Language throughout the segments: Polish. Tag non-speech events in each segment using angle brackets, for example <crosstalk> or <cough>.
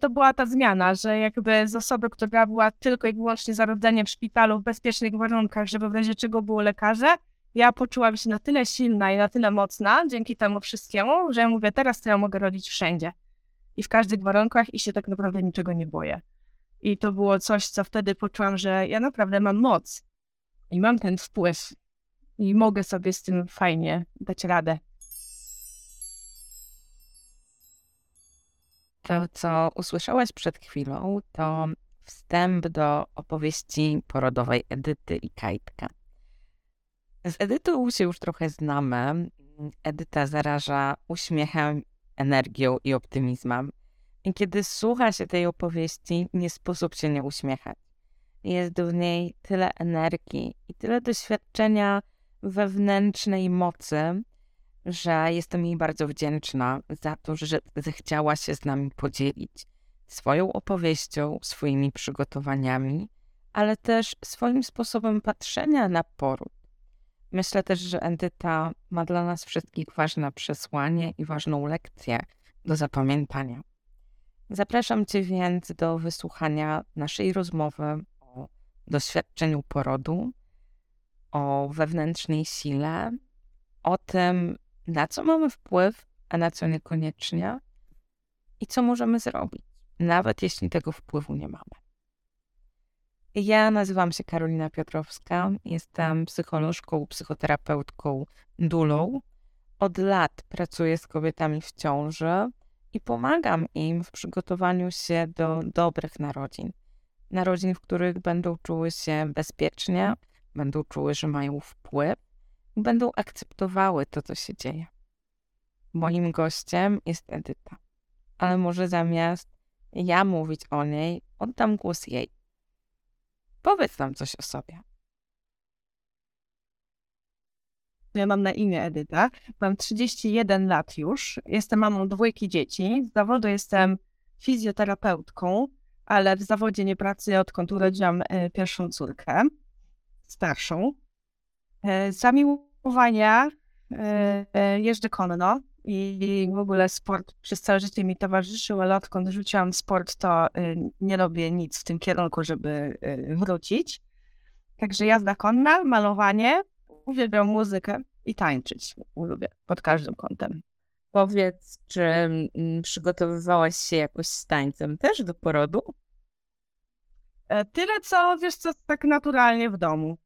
to była ta zmiana, że jakby z osoby, która była tylko i wyłącznie za rodzeniem w szpitalu w bezpiecznych warunkach, żeby w razie czego było lekarze, ja poczułam się na tyle silna i na tyle mocna dzięki temu wszystkiemu, że ja mówię, teraz to ja mogę rodzić wszędzie i w każdych warunkach i się tak naprawdę niczego nie boję. I to było coś, co wtedy poczułam, że ja naprawdę mam moc i mam ten wpływ i mogę sobie z tym fajnie dać radę. To, co usłyszałaś przed chwilą, to wstęp do opowieści porodowej Edyty i Kajtka. Z Edytą się już trochę znamy. Edyta zaraża uśmiechem, energią i optymizmem. I kiedy słucha się tej opowieści, nie sposób się nie uśmiechać. Jest w niej tyle energii i tyle doświadczenia wewnętrznej mocy, że jestem jej bardzo wdzięczna za to, że zechciała się z nami podzielić swoją opowieścią, swoimi przygotowaniami, ale też swoim sposobem patrzenia na poród. Myślę też, że Edyta ma dla nas wszystkich ważne przesłanie i ważną lekcję do zapamiętania. Zapraszam Cię więc do wysłuchania naszej rozmowy o doświadczeniu porodu, o wewnętrznej sile, o tym, na co mamy wpływ, a na co niekoniecznie i co możemy zrobić, nawet jeśli tego wpływu nie mamy. Ja nazywam się Karolina Piotrowska, jestem psycholożką, psychoterapeutką, dulą. Od lat pracuję z kobietami w ciąży i pomagam im w przygotowaniu się do dobrych narodzin. Narodzin, w których będą czuły się bezpiecznie, będą czuły, że mają wpływ będą akceptowały to, co się dzieje. Moim gościem jest Edyta, ale może zamiast ja mówić o niej, oddam głos jej. Powiedz nam coś o sobie. Ja mam na imię Edyta. Mam 31 lat już. Jestem mamą dwójki dzieci. Z zawodu jestem fizjoterapeutką, ale w zawodzie nie pracuję odkąd urodziłam e, pierwszą córkę, starszą. E, zamiłowania e, jeżdżę konno i w ogóle sport przez całe życie mi towarzyszył, ale odkąd rzuciłam sport, to nie robię nic w tym kierunku, żeby wrócić. Także jazda konna, malowanie, Uwielbiam muzykę i tańczyć. Lubię pod każdym kątem. Powiedz, czy mm, przygotowywałaś się jakoś z tańcem też do porodu? E, tyle co, wiesz co, tak naturalnie w domu.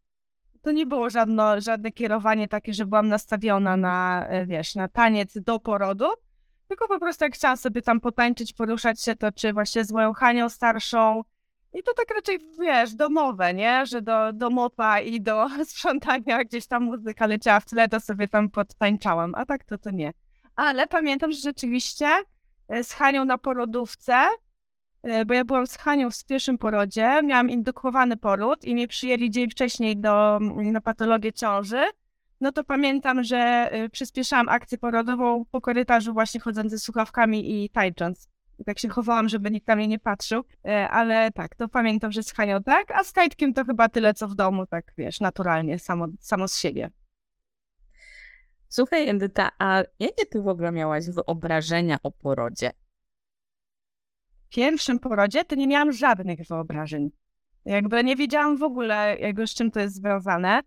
To nie było żadno, żadne kierowanie takie, że byłam nastawiona na, e, wiesz, na taniec do porodu, tylko po prostu jak chciałam sobie tam potańczyć, poruszać się, to czy właśnie z moją Hanią starszą, i to tak raczej, wiesz, domowe, nie? Że do, do mopa i do <laughs> sprzątania gdzieś tam muzyka leciała w tle, to sobie tam podtańczałam, a tak to to nie. Ale pamiętam, że rzeczywiście e, z Hanią na porodówce, bo ja byłam z Hanią w pierwszym porodzie, miałam indukowany poród i mnie przyjęli dzień wcześniej do, na patologię ciąży, no to pamiętam, że e, przyspieszałam akcję porodową po korytarzu właśnie chodząc ze słuchawkami i tańcząc tak się chowałam, żeby nikt na mnie nie patrzył, e, ale tak, to pamiętam, że z Hanią tak, a z Kajtkiem to chyba tyle, co w domu, tak wiesz, naturalnie, samo, samo z siebie. Słuchaj, Edyta, a jakie ty w ogóle miałaś wyobrażenia o porodzie? Pierwszym porodzie to nie miałam żadnych wyobrażeń. Jakby nie wiedziałam w ogóle, jakby z czym to jest związane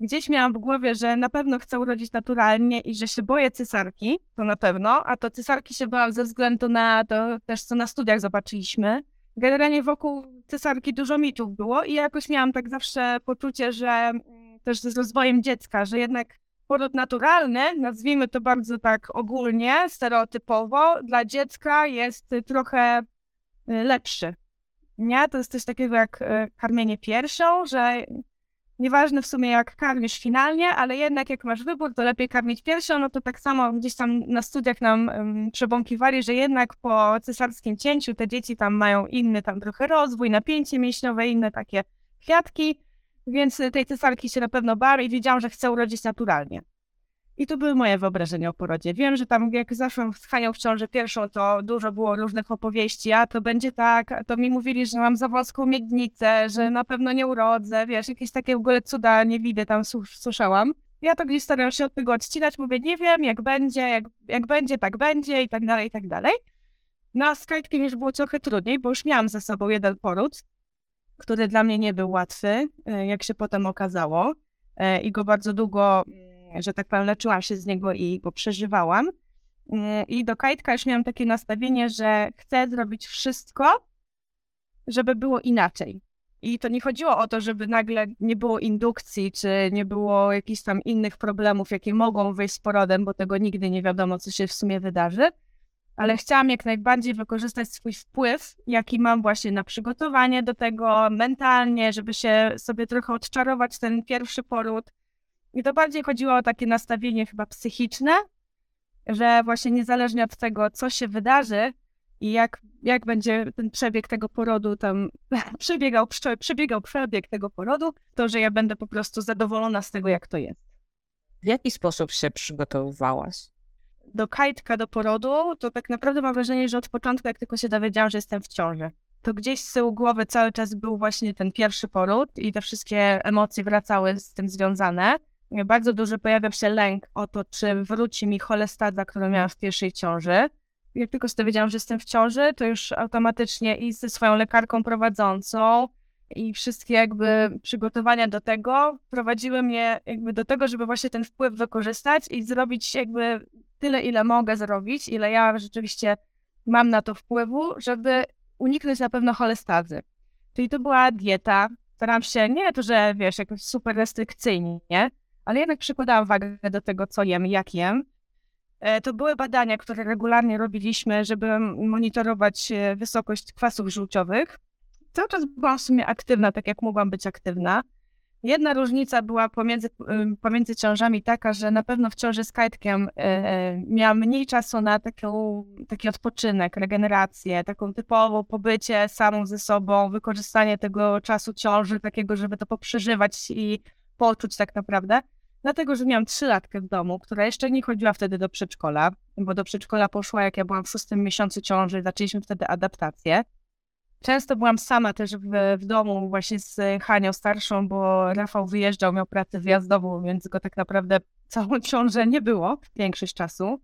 gdzieś miałam w głowie, że na pewno chcę urodzić naturalnie i że się boję cesarki, to na pewno, a to cesarki się bałam ze względu na to też, co na studiach zobaczyliśmy. Generalnie wokół cesarki dużo mitów było i jakoś miałam tak zawsze poczucie, że mm, też z rozwojem dziecka, że jednak poród naturalny, nazwijmy to bardzo tak ogólnie, stereotypowo, dla dziecka jest trochę lepszy. Nie? To jest coś takiego jak y, karmienie piersią, że Nieważne w sumie jak karmisz finalnie, ale jednak jak masz wybór, to lepiej karmić piersią, no to tak samo gdzieś tam na studiach nam um, przebąkiwali, że jednak po cesarskim cięciu te dzieci tam mają inny tam trochę rozwój, napięcie mięśniowe, inne takie kwiatki, więc tej cesarki się na pewno bałem i wiedziałam, że chcę urodzić naturalnie. I to były moje wyobrażenia o porodzie. Wiem, że tam jak zaszłam z Hanią w ciąży pierwszą, to dużo było różnych opowieści, a to będzie tak, to mi mówili, że mam za włoską miednicę, że na pewno nie urodzę, wiesz, jakieś takie w ogóle cuda nie widzę, tam słyszałam. Ja to gdzieś staram się od tego odcinać, mówię, nie wiem, jak będzie, jak, jak będzie, tak będzie i tak dalej, i tak dalej. No a z Kajtkiem już było trochę trudniej, bo już miałam ze sobą jeden poród, który dla mnie nie był łatwy, e, jak się potem okazało. E, I go bardzo długo, mm, że tak powiem, leczyłam się z niego i go przeżywałam. E, I do Kajtka już miałam takie nastawienie, że chcę zrobić wszystko, żeby było inaczej. I to nie chodziło o to, żeby nagle nie było indukcji, czy nie było jakichś tam innych problemów, jakie mogą wyjść z porodem, bo tego nigdy nie wiadomo, co się w sumie wydarzy. Ale chciałam jak najbardziej wykorzystać swój wpływ, jaki mam właśnie na przygotowanie do tego mentalnie, żeby się sobie trochę odczarować ten pierwszy poród. I to bardziej chodziło o takie nastawienie chyba psychiczne, że właśnie niezależnie od tego, co się wydarzy, i jak, jak będzie ten przebieg tego porodu tam <laughs> przebiegał, przebiegał przebieg tego porodu, to że ja będę po prostu zadowolona z tego, jak to jest. W jaki sposób się przygotowywałaś? Do kajtka, do porodu, to tak naprawdę mam wrażenie, że od początku, jak tylko się dowiedziałam, że jestem w ciąży, to gdzieś z tyłu głowy cały czas był właśnie ten pierwszy poród i te wszystkie emocje wracały z tym związane. Bardzo duży pojawia się lęk o to, czy wróci mi cholestaza, którą miałam w pierwszej ciąży jak tylko się dowiedziałam, że jestem w ciąży, to już automatycznie i ze swoją lekarką prowadzącą i wszystkie jakby przygotowania do tego prowadziły mnie jakby do tego, żeby właśnie ten wpływ wykorzystać i zrobić jakby tyle, ile mogę zrobić, ile ja rzeczywiście mam na to wpływu, żeby uniknąć na pewno cholestazy. Czyli to była dieta. Staram się, nie to, że wiesz, jakoś super restrykcyjnie, nie? Ale jednak przykładałam wagę do tego, co jem, jak jem E, to były badania, które regularnie robiliśmy, żeby monitorować e, wysokość kwasów żółciowych. Cały czas byłam w sumie aktywna, tak jak mogłam być aktywna. Jedna różnica była pomiędzy, pomiędzy ciążami taka, że na pewno w ciąży z kajtkiem e, miałam mniej czasu na taką, taki odpoczynek, regenerację, taką typową pobycie samą ze sobą, wykorzystanie tego czasu ciąży, takiego, żeby to poprzeżywać i poczuć tak naprawdę. Dlatego, że miałam trzylatkę w domu, która jeszcze nie chodziła wtedy do przedszkola, bo do przedszkola poszła, jak ja byłam w szóstym miesiącu ciąży, zaczęliśmy wtedy adaptację. Często byłam sama też w, w domu właśnie z Hanią starszą, bo Rafał wyjeżdżał, miał pracę wyjazdową, więc go tak naprawdę całą ciążę nie było większość czasu.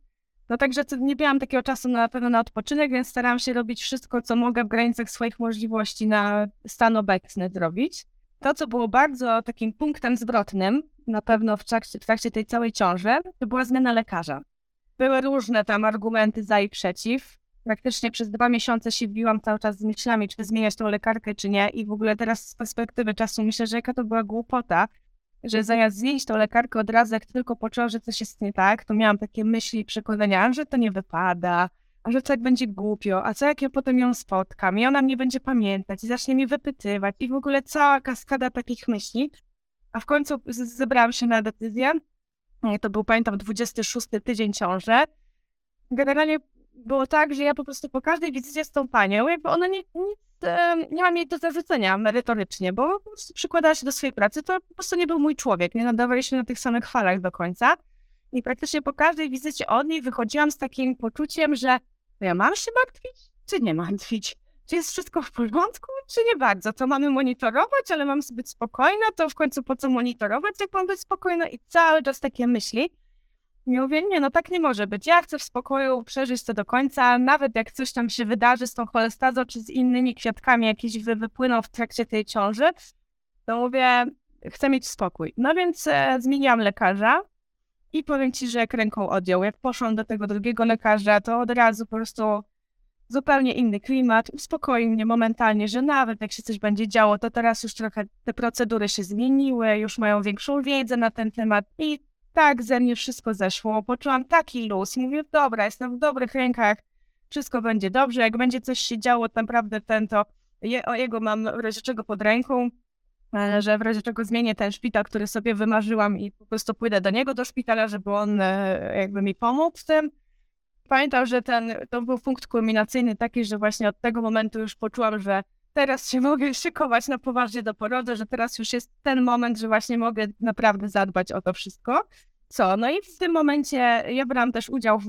No także nie miałam takiego czasu na pewno na odpoczynek, więc starałam się robić wszystko, co mogę w granicach swoich możliwości na stan obecny zrobić. To, co było bardzo takim punktem zwrotnym, na pewno w trakcie, w trakcie tej całej ciąży, to była zmiana lekarza. Były różne tam argumenty za i przeciw. Praktycznie przez dwa miesiące się biłam cały czas z myślami, czy zmieniać tą lekarkę, czy nie. I w ogóle teraz z perspektywy czasu myślę, że jaka to była głupota, że zamiast zmienić tą lekarkę od razu, jak tylko poczułam, że coś jest nie tak, to miałam takie myśli i przekonania, że to nie wypada, a że tak będzie głupio, a co jak ja potem ją spotkam i ona mnie będzie pamiętać i zacznie mi wypytywać i w ogóle cała kaskada takich myśli. A w końcu zebrałam się na decyzję. To był, pamiętam, 26 tydzień ciąży. Generalnie było tak, że ja po prostu po każdej wizycie z tą panią, jakby ona nie, nic, nie ma jej do zarzucenia merytorycznie, bo po prostu przykładała się do swojej pracy, to po prostu nie był mój człowiek, nie nadawaliśmy na tych samych falach do końca. I praktycznie po każdej wizycie od niej wychodziłam z takim poczuciem, że ja mam się martwić, czy nie martwić? Czy jest wszystko w porządku, czy nie bardzo? To mamy monitorować, ale mam być spokojna, to w końcu po co monitorować, jak mam być spokojna? I cały czas takie myśli. I mówię, nie, no tak nie może być. Ja chcę w spokoju przeżyć to do końca, nawet jak coś tam się wydarzy z tą cholestazą, czy z innymi kwiatkami jakieś wy, wypłyną w trakcie tej ciąży, to mówię, chcę mieć spokój. No więc e, zmieniłam lekarza, i powiem ci, że jak ręką odjął. Jak poszłam do tego drugiego lekarza, to od razu po prostu zupełnie inny klimat. Uspokoił mnie momentalnie, że nawet jak się coś będzie działo, to teraz już trochę te procedury się zmieniły, już mają większą wiedzę na ten temat i tak ze mnie wszystko zeszło. Poczułam taki luz mówię, dobra, jestem w dobrych rękach, wszystko będzie dobrze. Jak będzie coś się działo, naprawdę ten to, je, o jego mam w razie czego pod ręką, że w razie czego zmienię ten szpital, który sobie wymarzyłam i po prostu pójdę do niego do szpitala, żeby on e, jakby mi pomógł w tym. Pamiętam, że ten, to był punkt kulminacyjny taki, że właśnie od tego momentu już poczułam, że teraz się <laughs> mogę szykować na poważnie do porodu, że teraz już jest ten moment, że właśnie mogę naprawdę zadbać o to wszystko. Co? No i w tym momencie ja brałam też udział w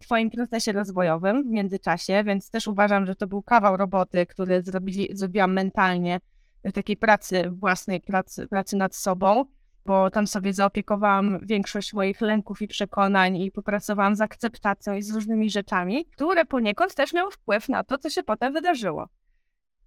Twoim procesie rozwojowym w międzyczasie, więc też uważam, że to był kawał roboty, który zrobili, zrobiłam mentalnie takiej pracy własnej, pracy, pracy nad sobą. bo tam sobie zaopiekowałam większość moich lęków i przekonań i popracowałam z akceptacją i z różnymi rzeczami, które poniekąd też miały wpływ na to, co się potem wydarzyło.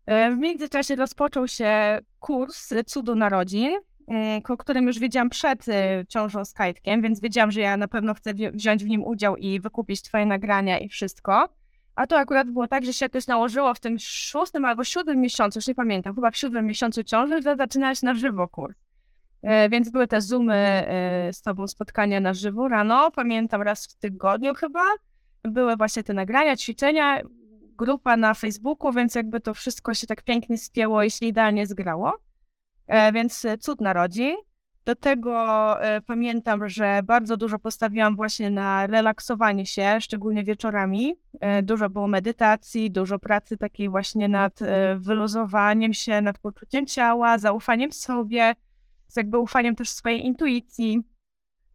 E, w międzyczasie rozpoczął się kurs Cudu Narodzin, e, o którym już wiedziałam przed e, ciążą z Kajtkiem, więc wiedziałam, że ja na pewno chcę wziąć w nim udział i wykupić twoje nagrania i wszystko. A to akurat było tak, że się jakoś nałożyło w tym szóstym albo siódmym miesiącu, już nie pamiętam, chyba w siódmym miesiącu ciąży, że zaczynałeś na żywo kurs. E, więc były te zoomy e, z tobą, spotkania na żywo rano, pamiętam raz w tygodniu chyba. Były właśnie te nagrania, ćwiczenia, grupa na Facebooku, więc jakby to wszystko się tak pięknie spięło i się idealnie zgrało. E, więc cud narodzi. Do tego e, pamiętam, że bardzo dużo postawiłam właśnie na relaksowanie się, szczególnie wieczorami. E, dużo było medytacji, dużo pracy takiej właśnie nad e, wyluzowaniem się, nad poczuciem ciała, zaufaniem sobie, z jakby ufaniem też swojej intuicji.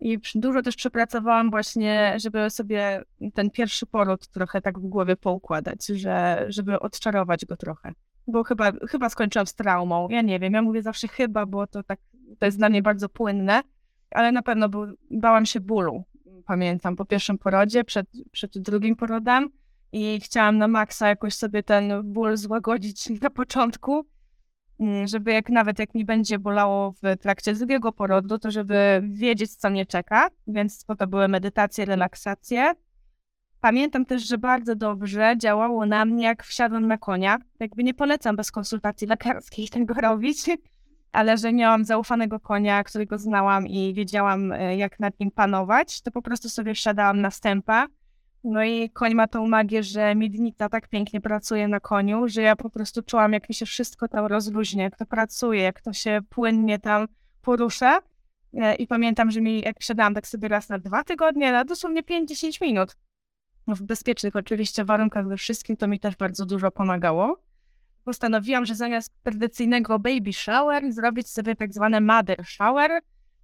I dużo też przepracowałam właśnie, żeby sobie ten pierwszy poród trochę tak w głowie poukładać, że, żeby odczarować go trochę. Bo chyba, chyba skończyłam z traumą. Ja nie wiem, ja mówię zawsze chyba, bo to tak to jest dla mnie bardzo płynne, ale na pewno był, bałam się bólu. Pamiętam po pierwszym porodzie, przed, przed drugim porodem i chciałam na maksa jakoś sobie ten ból złagodzić <laughs> na początku, mm, żeby jak nawet jak mi będzie bolało w trakcie drugiego porodu, to żeby wiedzieć, co mnie czeka, więc to były medytacje, relaksacje. Pamiętam też, że bardzo dobrze działało na mnie, jak wsiadłam na konia. Jakby nie polecam bez konsultacji lekarskiej tego robić, ale że miałam zaufanego konia, którego znałam i wiedziałam, e, jak nad nim panować, to po prostu sobie wsiadałam na stępa. No i koń ma tą magię, że miednica tak pięknie pracuje na koniu, że ja po prostu czułam, jak mi się wszystko tam rozluźnia, jak to pracuje, jak to się płynnie tam porusza. E, I pamiętam, że mi, jak wsiadałam tak sobie raz na dwa tygodnie, na dosłownie 5-10 minut, w bezpiecznych oczywiście warunkach we wszystkim, to mi też bardzo dużo pomagało postanowiłam, że zamiast tradycyjnego baby shower zrobić sobie tak zwane mother shower.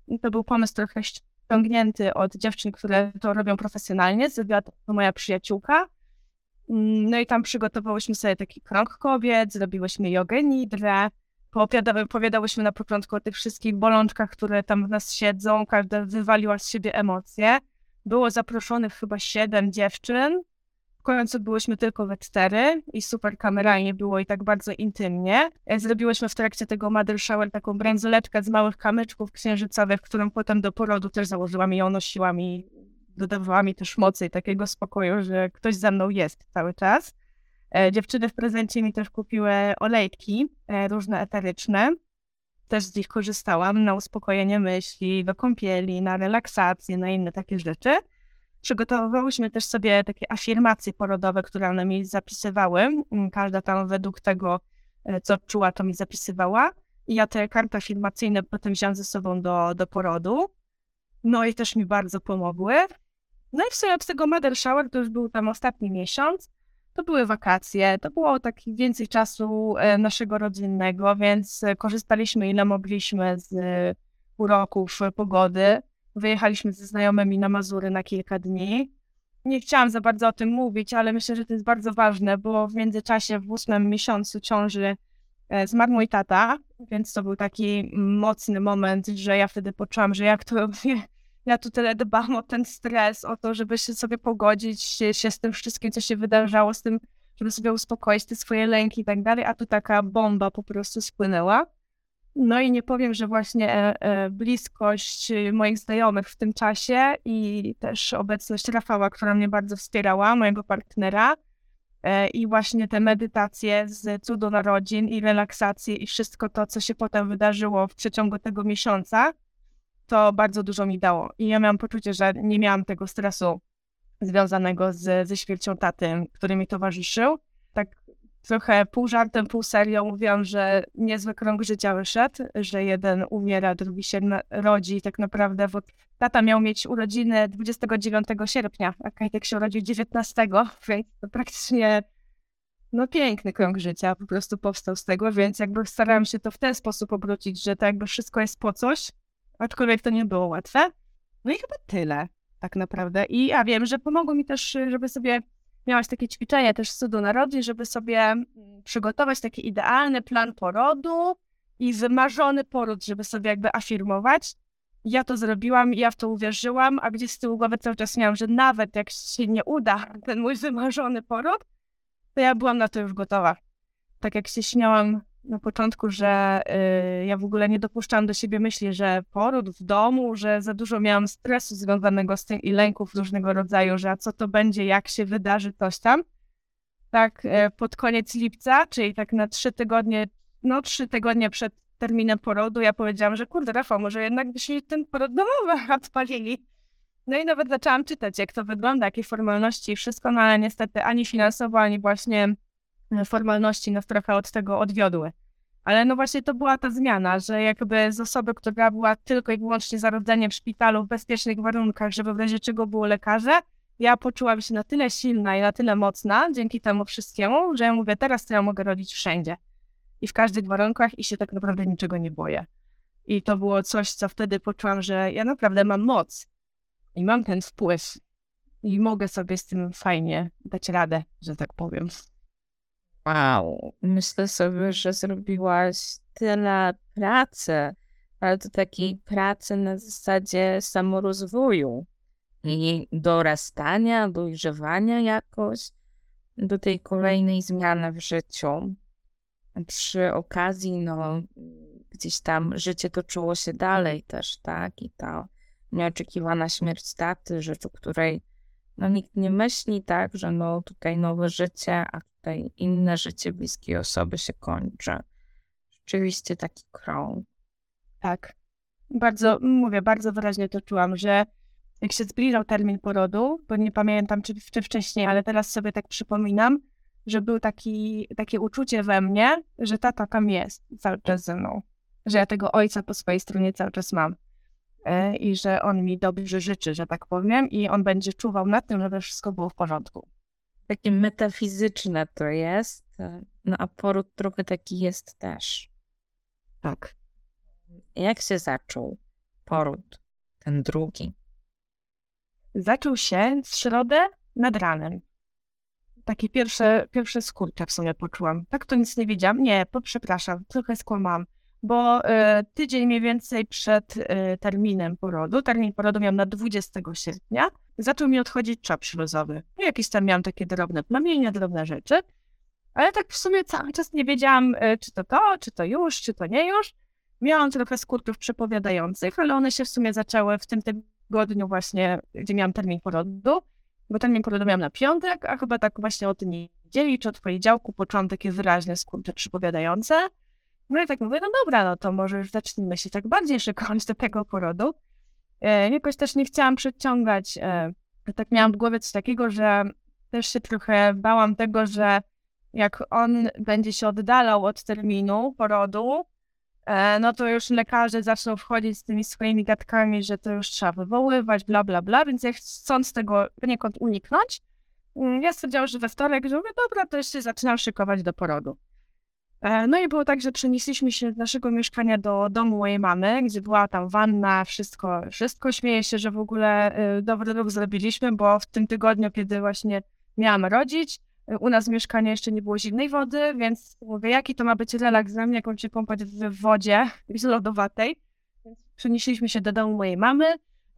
I to był pomysł trochę ściągnięty od dziewczyn, które to robią profesjonalnie. Zrobiła to moja przyjaciółka. Mm, no i tam przygotowałyśmy sobie taki krąg kobiet, zrobiłyśmy jogę nidrę, opowiadałyśmy na początku o tych wszystkich bolączkach, które tam w nas siedzą, każda wywaliła z siebie emocje. Było zaproszonych chyba siedem dziewczyn, końcu byłyśmy tylko we cztery i super kameralnie było i tak bardzo intymnie. E, zrobiłyśmy w trakcie tego mother shower taką bransoletkę z małych kamyczków księżycowych, którą potem do porodu też założyłam i ją nosiłam i dodawała mi też mocy i takiego spokoju, że ktoś ze mną jest cały czas. E, dziewczyny w prezencie mi też kupiły olejki e, różne eteryczne. Też z nich korzystałam na uspokojenie myśli, do kąpieli, na relaksację, na inne takie rzeczy przygotowywałyśmy też sobie takie afirmacje porodowe, które one mi zapisywały. Mm, każda tam według tego, e, co czuła, to mi zapisywała. I ja te karty afirmacyjne potem wziąłam ze sobą do, do porodu. No i też mi bardzo pomogły. No i w sumie z tego Mother Shower, to już był tam ostatni miesiąc, to były wakacje, to było tak więcej czasu e, naszego rodzinnego, więc e, korzystaliśmy ile mogliśmy z uroków pogody. Wyjechaliśmy ze znajomymi na Mazury na kilka dni. Nie chciałam za bardzo o tym mówić, ale myślę, że to jest bardzo ważne, bo w międzyczasie w ósmym miesiącu ciąży e, zmarł mój tata, więc to był taki mocny moment, że ja wtedy poczułam, że jak to ja tu tyle dbam o ten stres, o to, żeby się sobie pogodzić się, się z tym wszystkim, co się wydarzało, z tym, żeby sobie uspokoić te swoje lęki i tak dalej, a tu taka bomba po prostu spłynęła. No i nie powiem, że właśnie e, e, bliskość moich znajomych w tym czasie i też obecność Rafała, która mnie bardzo wspierała, mojego partnera, e, i właśnie te medytacje z cudu narodzin i relaksacje i wszystko to, co się potem wydarzyło w przeciągu tego miesiąca, to bardzo dużo mi dało. I ja miałam poczucie, że nie miałam tego stresu związanego z, ze śmiercią taty, który mi towarzyszył. Tak trochę pół żartem, pół serią mówiłam, że niezły krąg życia wyszedł, że jeden umiera, drugi się rodzi tak naprawdę bo tata miał mieć urodziny 29 sierpnia, a Kajtek się urodził 19, <laughs> więc to praktycznie no piękny krąg życia po prostu powstał z tego, więc jakby starałam się to w ten sposób obrócić, że to jakby wszystko jest po coś, aczkolwiek to nie było łatwe. No i chyba tyle tak naprawdę. I ja wiem, że pomogło mi też, żeby sobie miałaś takie ćwiczenie też z cudu narodzin, żeby sobie mm, przygotować taki idealny plan porodu i wymarzony poród, żeby sobie jakby afirmować. ja to zrobiłam, ja w to uwierzyłam, a gdzieś z tyłu głowy cały czas miałam, że nawet jak się nie uda <laughs> ten mój wymarzony poród, to ja byłam na to już gotowa. Tak jak się śmiałam na początku, że y, ja w ogóle nie dopuszczałam do siebie myśli, że poród w domu, że za dużo miałam stresu związanego z tym i lęków różnego rodzaju, że a co to będzie, jak się wydarzy coś tam. Tak y, pod koniec lipca, czyli tak na trzy tygodnie, no trzy tygodnie przed terminem porodu, ja powiedziałam, że kurde Rafał, może jednak byśmy ten poród domowy <laughs> odpalili. No i nawet zaczęłam czytać, jak to wygląda, jakie formalności i wszystko, no ale niestety ani finansowo, ani właśnie formalności nas trochę od tego odwiodły. Ale no właśnie to była ta zmiana, że jakby z osoby, która była tylko i wyłącznie za rodzeniem w szpitalu w bezpiecznych warunkach, żeby w razie czego było lekarze, ja poczułam się na tyle silna i na tyle mocna dzięki temu wszystkiemu, że ja mówię, teraz to ja mogę rodzić wszędzie i w każdych warunkach i się tak naprawdę niczego nie boję. I to było coś, co wtedy poczułam, że ja naprawdę mam moc i mam ten wpływ i mogę sobie z tym fajnie dać radę, że tak powiem. Wow, myślę sobie, że zrobiłaś tyle pracy, ale to takiej pracy na zasadzie samorozwoju i dorastania, dojrzewania jakoś do tej kolejnej zmiany w życiu przy okazji, no, gdzieś tam życie toczyło się dalej też, tak? I ta nieoczekiwana śmierć taty, rzecz, o której no, nikt nie myśli, tak, że no tutaj nowe życie, a tutaj inne życie bliskiej osoby się kończy. Rzeczywiście taki krąg. Tak. Bardzo, mówię, bardzo wyraźnie to czułam, że jak się zbliżał termin porodu, bo nie pamiętam czy, czy wcześniej, ale teraz sobie tak przypominam, że był taki, takie uczucie we mnie, że tata tam jest cały czas ze mną. Że ja tego ojca po swojej stronie cały czas mam. E, I że on mi dobrze życzy, że tak powiem, i on będzie czuwał nad tym, żeby wszystko było w porządku. Takie metafizyczne to jest, no a poród trochę taki jest też. Tak. Jak się zaczął poród, ten drugi? Zaczął się w środę nad ranem takie pierwsze, pierwsze skurcze w sumie poczułam. Tak to nic nie wiedziałam. Nie, po, przepraszam, trochę skłamałam, bo y, tydzień mniej więcej przed y, terminem porodu, termin porodu miałam na 20 sierpnia, zaczął mi odchodzić czap śluzowy. No, jakieś tam miałam takie drobne plamienia, drobne rzeczy, ale tak w sumie cały czas nie wiedziałam, y, czy to to, czy to już, czy to nie już. Miałam trochę skurczów przepowiadających, ale one się w sumie zaczęły w tym tygodniu właśnie, gdzie miałam termin porodu bo ten mi miałam na piątek, a chyba tak właśnie od niedzieli czy od poniedziałku początek jest wyraźnie skurcze przypowiadające. No i tak mówię, no dobra, no to może już zacznijmy się tak bardziej szykować do tego porodu. E, jakoś też nie chciałam przeciągać. E, tak miałam w głowie coś takiego, że też się trochę bałam tego, że jak on będzie się oddalał od terminu porodu, E, no to już lekarze zaczną wchodzić z tymi swoimi gadkami, że to już trzeba wywoływać, bla, bla, bla, więc ja chcąc tego poniekąd uniknąć, mm, ja stwierdziłam, że we wtorek, że mówię, dobra, to jeszcze zaczynam szykować do porodu. E, no i było tak, że przenieśliśmy się z naszego mieszkania do domu mojej mamy, gdzie była tam wanna, wszystko, wszystko. Śmieję się, że w ogóle y, dobry ruch zrobiliśmy, bo w tym tygodniu, kiedy właśnie miałam rodzić, u nas w mieszkaniu jeszcze nie było zimnej wody, więc mówię, jaki to ma być relaks dla mnie, jak mam się kąpać w wodzie <laughs> lodowatej. Więc przenieśliśmy się do domu mojej mamy.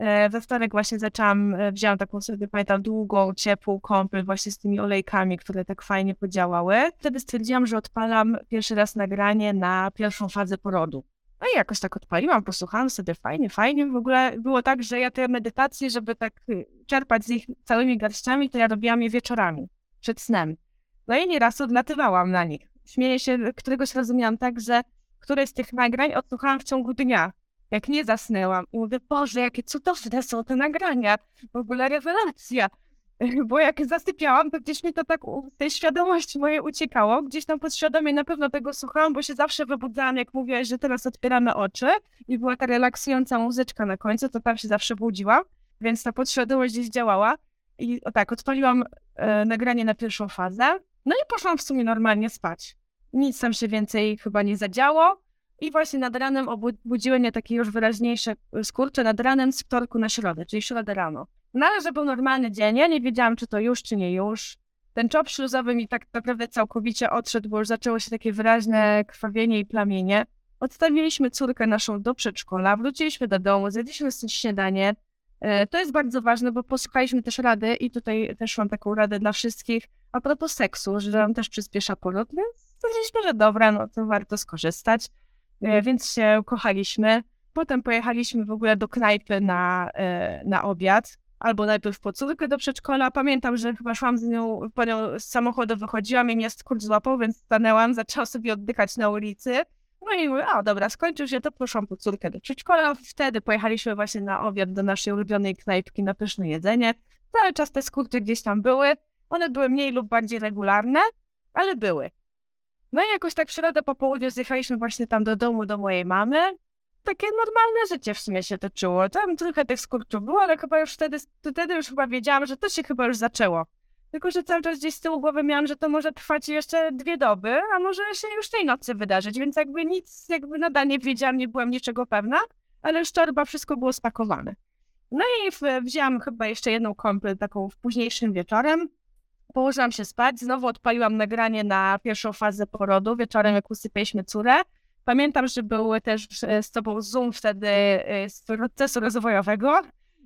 E, we wtorek właśnie zaczęłam, e, wzięłam taką sobie, pamiętam, długą, ciepłą kąpiel właśnie z tymi olejkami, które tak fajnie podziałały. Wtedy stwierdziłam, że odpalam pierwszy raz nagranie na pierwszą fazę porodu. No i jakoś tak odpaliłam, posłuchałam sobie, fajnie, fajnie. W ogóle było tak, że ja te medytacje, żeby tak y, czerpać z nich całymi garściami, to ja robiłam je wieczorami przed snem. No i nieraz odlatywałam na nich. Śmieję się, któregoś razu miałam tak, że któreś z tych nagrań odsłuchałam w ciągu dnia. Jak nie zasnęłam. Mówię, Boże, jakie cudowne są te nagrania. W ogóle rewelacja. <laughs> Bo jak zasypiałam, to gdzieś mi to tak tej świadomości mojej uciekało. Gdzieś tam podświadomie na pewno tego słuchałam, bo się zawsze wybudzałam, jak mówiłaś, że teraz otwieramy oczy i była ta relaksująca muzyczka na końcu, to tam się zawsze budziłam, więc ta podświadomość gdzieś działała. I o tak, odpaliłam e, nagranie na pierwszą fazę, no i poszłam w sumie normalnie spać. Nic tam się więcej chyba nie zadziało. I właśnie nad ranem obudziły mnie takie już wyraźniejsze e, skurcze nad ranem z wtorku na środę, czyli środę rano. No ale że był normalny dzień, ja nie wiedziałam, czy to już, czy nie już. Ten czop śluzowy mi tak naprawdę całkowicie odszedł, bo już zaczęło się takie wyraźne krwawienie i plamienie. Odstawiliśmy córkę naszą do przedszkola, wróciliśmy do domu, zjedliśmy śniadanie. E, to jest bardzo ważne, bo posłuchaliśmy też rady i tutaj też mam taką radę dla wszystkich a propos seksu, że on też przyspiesza poród, więc stwierdziliśmy, że dobra, no to warto skorzystać. E, więc się kochaliśmy. Potem pojechaliśmy w ogóle do knajpy na, e, na obiad, albo najpierw po córkę do przedszkola. Pamiętam, że chyba szłam z nią, po nią z samochodu wychodziłam i mnie skurcz złapał, więc stanęłam, zaczęła sobie oddychać na ulicy. No i mówię, a dobra, skończył się, to poszłam po córkę do przedszkola. Wtedy pojechaliśmy właśnie na obiad do naszej ulubionej knajpki na pyszne jedzenie. Cały czas te skurcze gdzieś tam były. One były mniej lub bardziej regularne, ale były. No i jakoś tak w środę po południu zjechaliśmy właśnie tam do domu, do mojej mamy. Takie normalne życie w sumie się toczyło. Tam trochę tych skurczów było, ale chyba już wtedy, wtedy już chyba wiedziałam, że to się chyba już zaczęło. Tylko, że cały czas gdzieś z tyłu głowy miałam, że to może trwać jeszcze dwie doby, a może się już tej nocy wydarzyć, więc jakby nic, jakby nadal nie wiedziałam, nie byłam niczego pewna, ale już torba, wszystko było spakowane. No i wzięłam chyba jeszcze jedną kąpiel taką w późniejszym wieczorem, położyłam się spać, znowu odpaliłam nagranie na pierwszą fazę porodu, wieczorem jak usypialiśmy córę. Pamiętam, że był też e, z tobą Zoom wtedy e, z procesu rozwojowego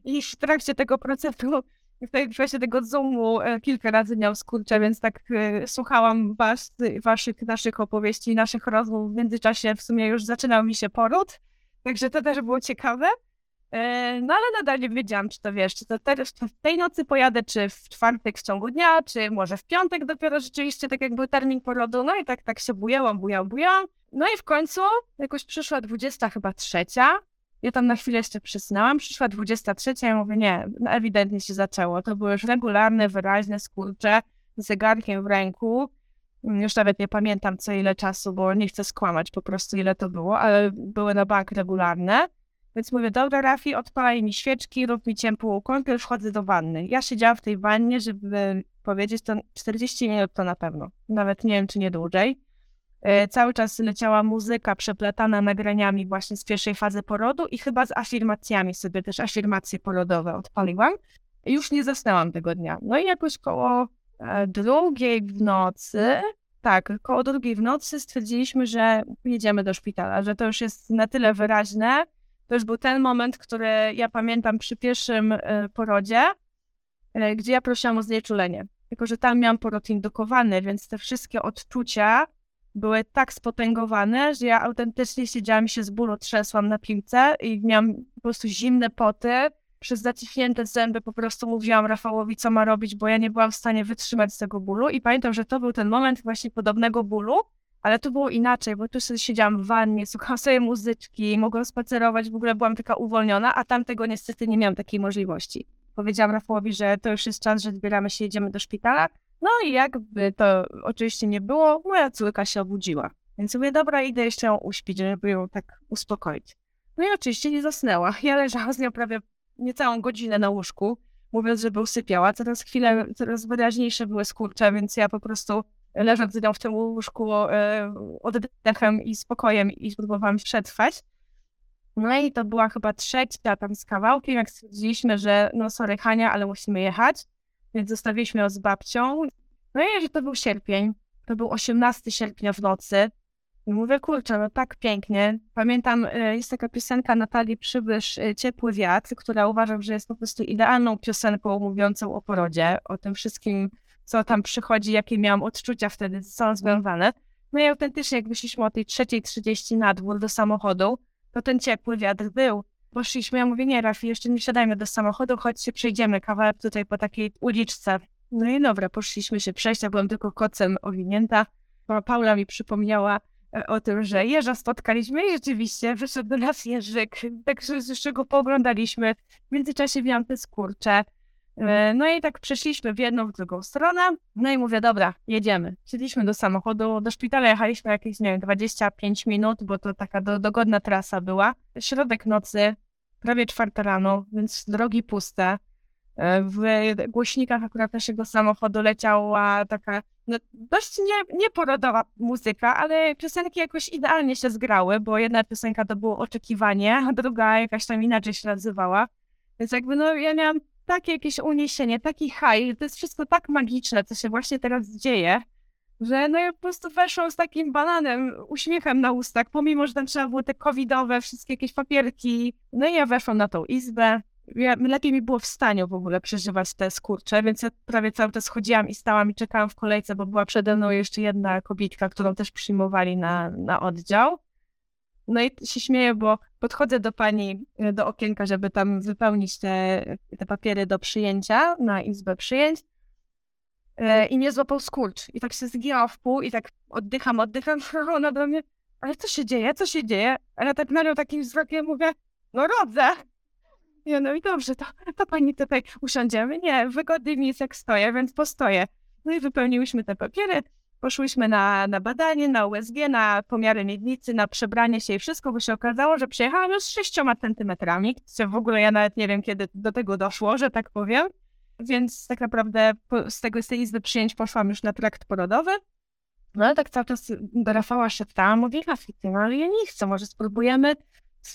i w trakcie tego procesu, w trakcie tego Zoomu e, kilka razy miał skurcze, więc tak słuchałam was, waszych, naszych opowieści, naszych rozmów. W międzyczasie w sumie już zaczynał mi się poród, także to też było ciekawe. E, no ale nadal nie wiedziałam, czy to wiesz, czy to teraz w tej nocy pojadę, czy w czwartek w ciągu dnia, czy może w piątek dopiero rzeczywiście tak jak był termin porodu. No i tak, tak się bujałam, bujałam, bujałam. No i w końcu jakoś przyszła 20 chyba trzecia. Ja tam na chwilę jeszcze przysnęłam, przyszła 23, ja mówię, nie, no ewidentnie się zaczęło. To były już regularne, wyraźne skurcze z zegarkiem w ręku. Już nawet nie pamiętam co ile czasu, bo nie chcę skłamać po prostu ile to było, ale były na bank regularne. Więc mówię, dobra Rafi, odpalaj mi świeczki, rób mi ciepłą kąpiel, wchodzę do wanny. Ja siedziałam w tej wannie, żeby powiedzieć, to 40 minut to na pewno. Nawet nie wiem, czy nie dłużej. E, cały czas leciała muzyka przeplatana nagraniami właśnie z pierwszej fazy porodu i chyba z afirmacjami sobie też afirmacje porodowe odpaliłam. Już nie zasnęłam tego dnia. No i jakoś koło e, drugiej w nocy, tak, koło drugiej w nocy stwierdziliśmy, że jedziemy do szpitala, że to już jest na tyle wyraźne, to już był ten moment, który ja pamiętam przy pierwszym e, porodzie, e, gdzie ja prosiłam o znieczulenie. Tylko, że tam miałam poród indukowany, więc te wszystkie odczucia były tak spotęgowane, że ja autentycznie siedziałam się z bólu, trzesłam na piłce i miałam po prostu zimne poty. Przez zaciśnięte zęby po prostu mówiłam Rafałowi, co ma robić, bo ja nie byłam w stanie wytrzymać tego bólu. I pamiętam, że to był ten moment właśnie podobnego bólu, ale to było inaczej, bo tu siedziałam w wannie, słuchałam sobie muzyczki, mogłam spacerować, w ogóle byłam taka uwolniona, a tam tego niestety nie miałam takiej możliwości. Powiedziałam Rafałowi, że to już jest czas, że zbieramy się, jedziemy do szpitala. No i jakby to oczywiście nie było, moja córka się obudziła. Więc mówię, dobra, idę jeszcze ją uśpić, żeby ją tak uspokoić. No i oczywiście nie zasnęła. <laughs> Ja leżałam z nią prawie niecałą godzinę na łóżku, mówiąc, żeby usypiała. Coraz chwilę, coraz wyraźniejsze były skurcze, więc ja po prostu leżąc z nią w tym łóżku e, oddechem i spokojem i spróbowałam przetrwać. No i to była chyba trzecia tam z kawałkiem, jak stwierdziliśmy, że no sorry Hania, ale musimy jechać, więc zostawiliśmy ją z babcią. No i to był sierpień, to był 18 sierpnia w nocy. I mówię, kurczę, no tak pięknie. Pamiętam, e, jest taka piosenka Natalii Przybysz, e, Ciepły Wiatr, która uważam, że jest po prostu idealną piosenką mówiącą o porodzie, o tym wszystkim, co tam przychodzi, jakie miałam odczucia wtedy, są związane. No i autentycznie, jak wyszliśmy o tej trzeciej trzydzieści na dwór do samochodu, to ten ciepły wiatr był. Poszliśmy, ja mówię, nie Rafi, jeszcze nie wsiadajmy do samochodu, chodźcie, przejdziemy kawałek tutaj po takiej uliczce. No i dobra, poszliśmy się przejść, ja byłam tylko kocem owinięta. Paula mi przypomniała e, o tym, że jeża spotkaliśmy i rzeczywiście wyszedł do nas jeżyk, także z czego pooglądaliśmy. W międzyczasie miałam te skurcze, no i tak przeszliśmy w jedną, w drugą stronę. No i mówię, dobra, jedziemy. Siedliśmy do samochodu, do szpitala jechaliśmy jakieś, nie wiem, 25 minut, bo to taka do, dogodna trasa była. Środek nocy, prawie czwarta rano, więc drogi puste. E, w głośnikach akurat naszego samochodu leciała taka no, dość nie, nieporodowa muzyka, ale piosenki jakoś idealnie się zgrały, bo jedna piosenka to było Oczekiwanie, a druga jakaś tam inaczej się nazywała. Więc jakby no ja miałam takie jakieś uniesienie, taki haj, to jest wszystko tak magiczne, co się właśnie teraz dzieje, że no ja po prostu weszłam z takim bananem, uśmiechem na ustach, pomimo, że tam trzeba było te covidowe, wszystkie jakieś papierki. No i ja weszłam na tą izbę. Ja, lepiej mi było w stanie w ogóle przeżywać te skurcze, więc ja prawie cały czas chodziłam i stałam i czekałam w kolejce, bo była przede mną jeszcze jedna kobietka, którą też przyjmowali na, na oddział. No i się śmieję, bo podchodzę do pani e, do okienka, żeby tam wypełnić te, te papiery do przyjęcia na izbę przyjęć. E, I mnie złapał skurcz. I tak się zginęła w pół i tak oddycham, oddycham. <laughs> Ona do mnie, ale co się dzieje, co się dzieje? A ja tak na nią takim wzrokiem mówię, no rodzę. Ja, no i dobrze, to, to pani tutaj usiądziemy. Nie, wygodniej mi jest jak stoję, więc postoję. No i wypełniłyśmy te papiery, poszłyśmy na, na badanie, na USG, na pomiary miednicy, na przebranie się i wszystko, bo się okazało, że przyjechałam już z sześcioma centymetrami. W ogóle ja nawet nie wiem, kiedy do tego doszło, że tak powiem. Więc tak naprawdę z, tego, z tej izby przyjęć poszłam już na trakt porodowy. No ale tak cały czas do Rafała szeptałam, mówię, Rafiki, no ale ja nie chcę, może spróbujemy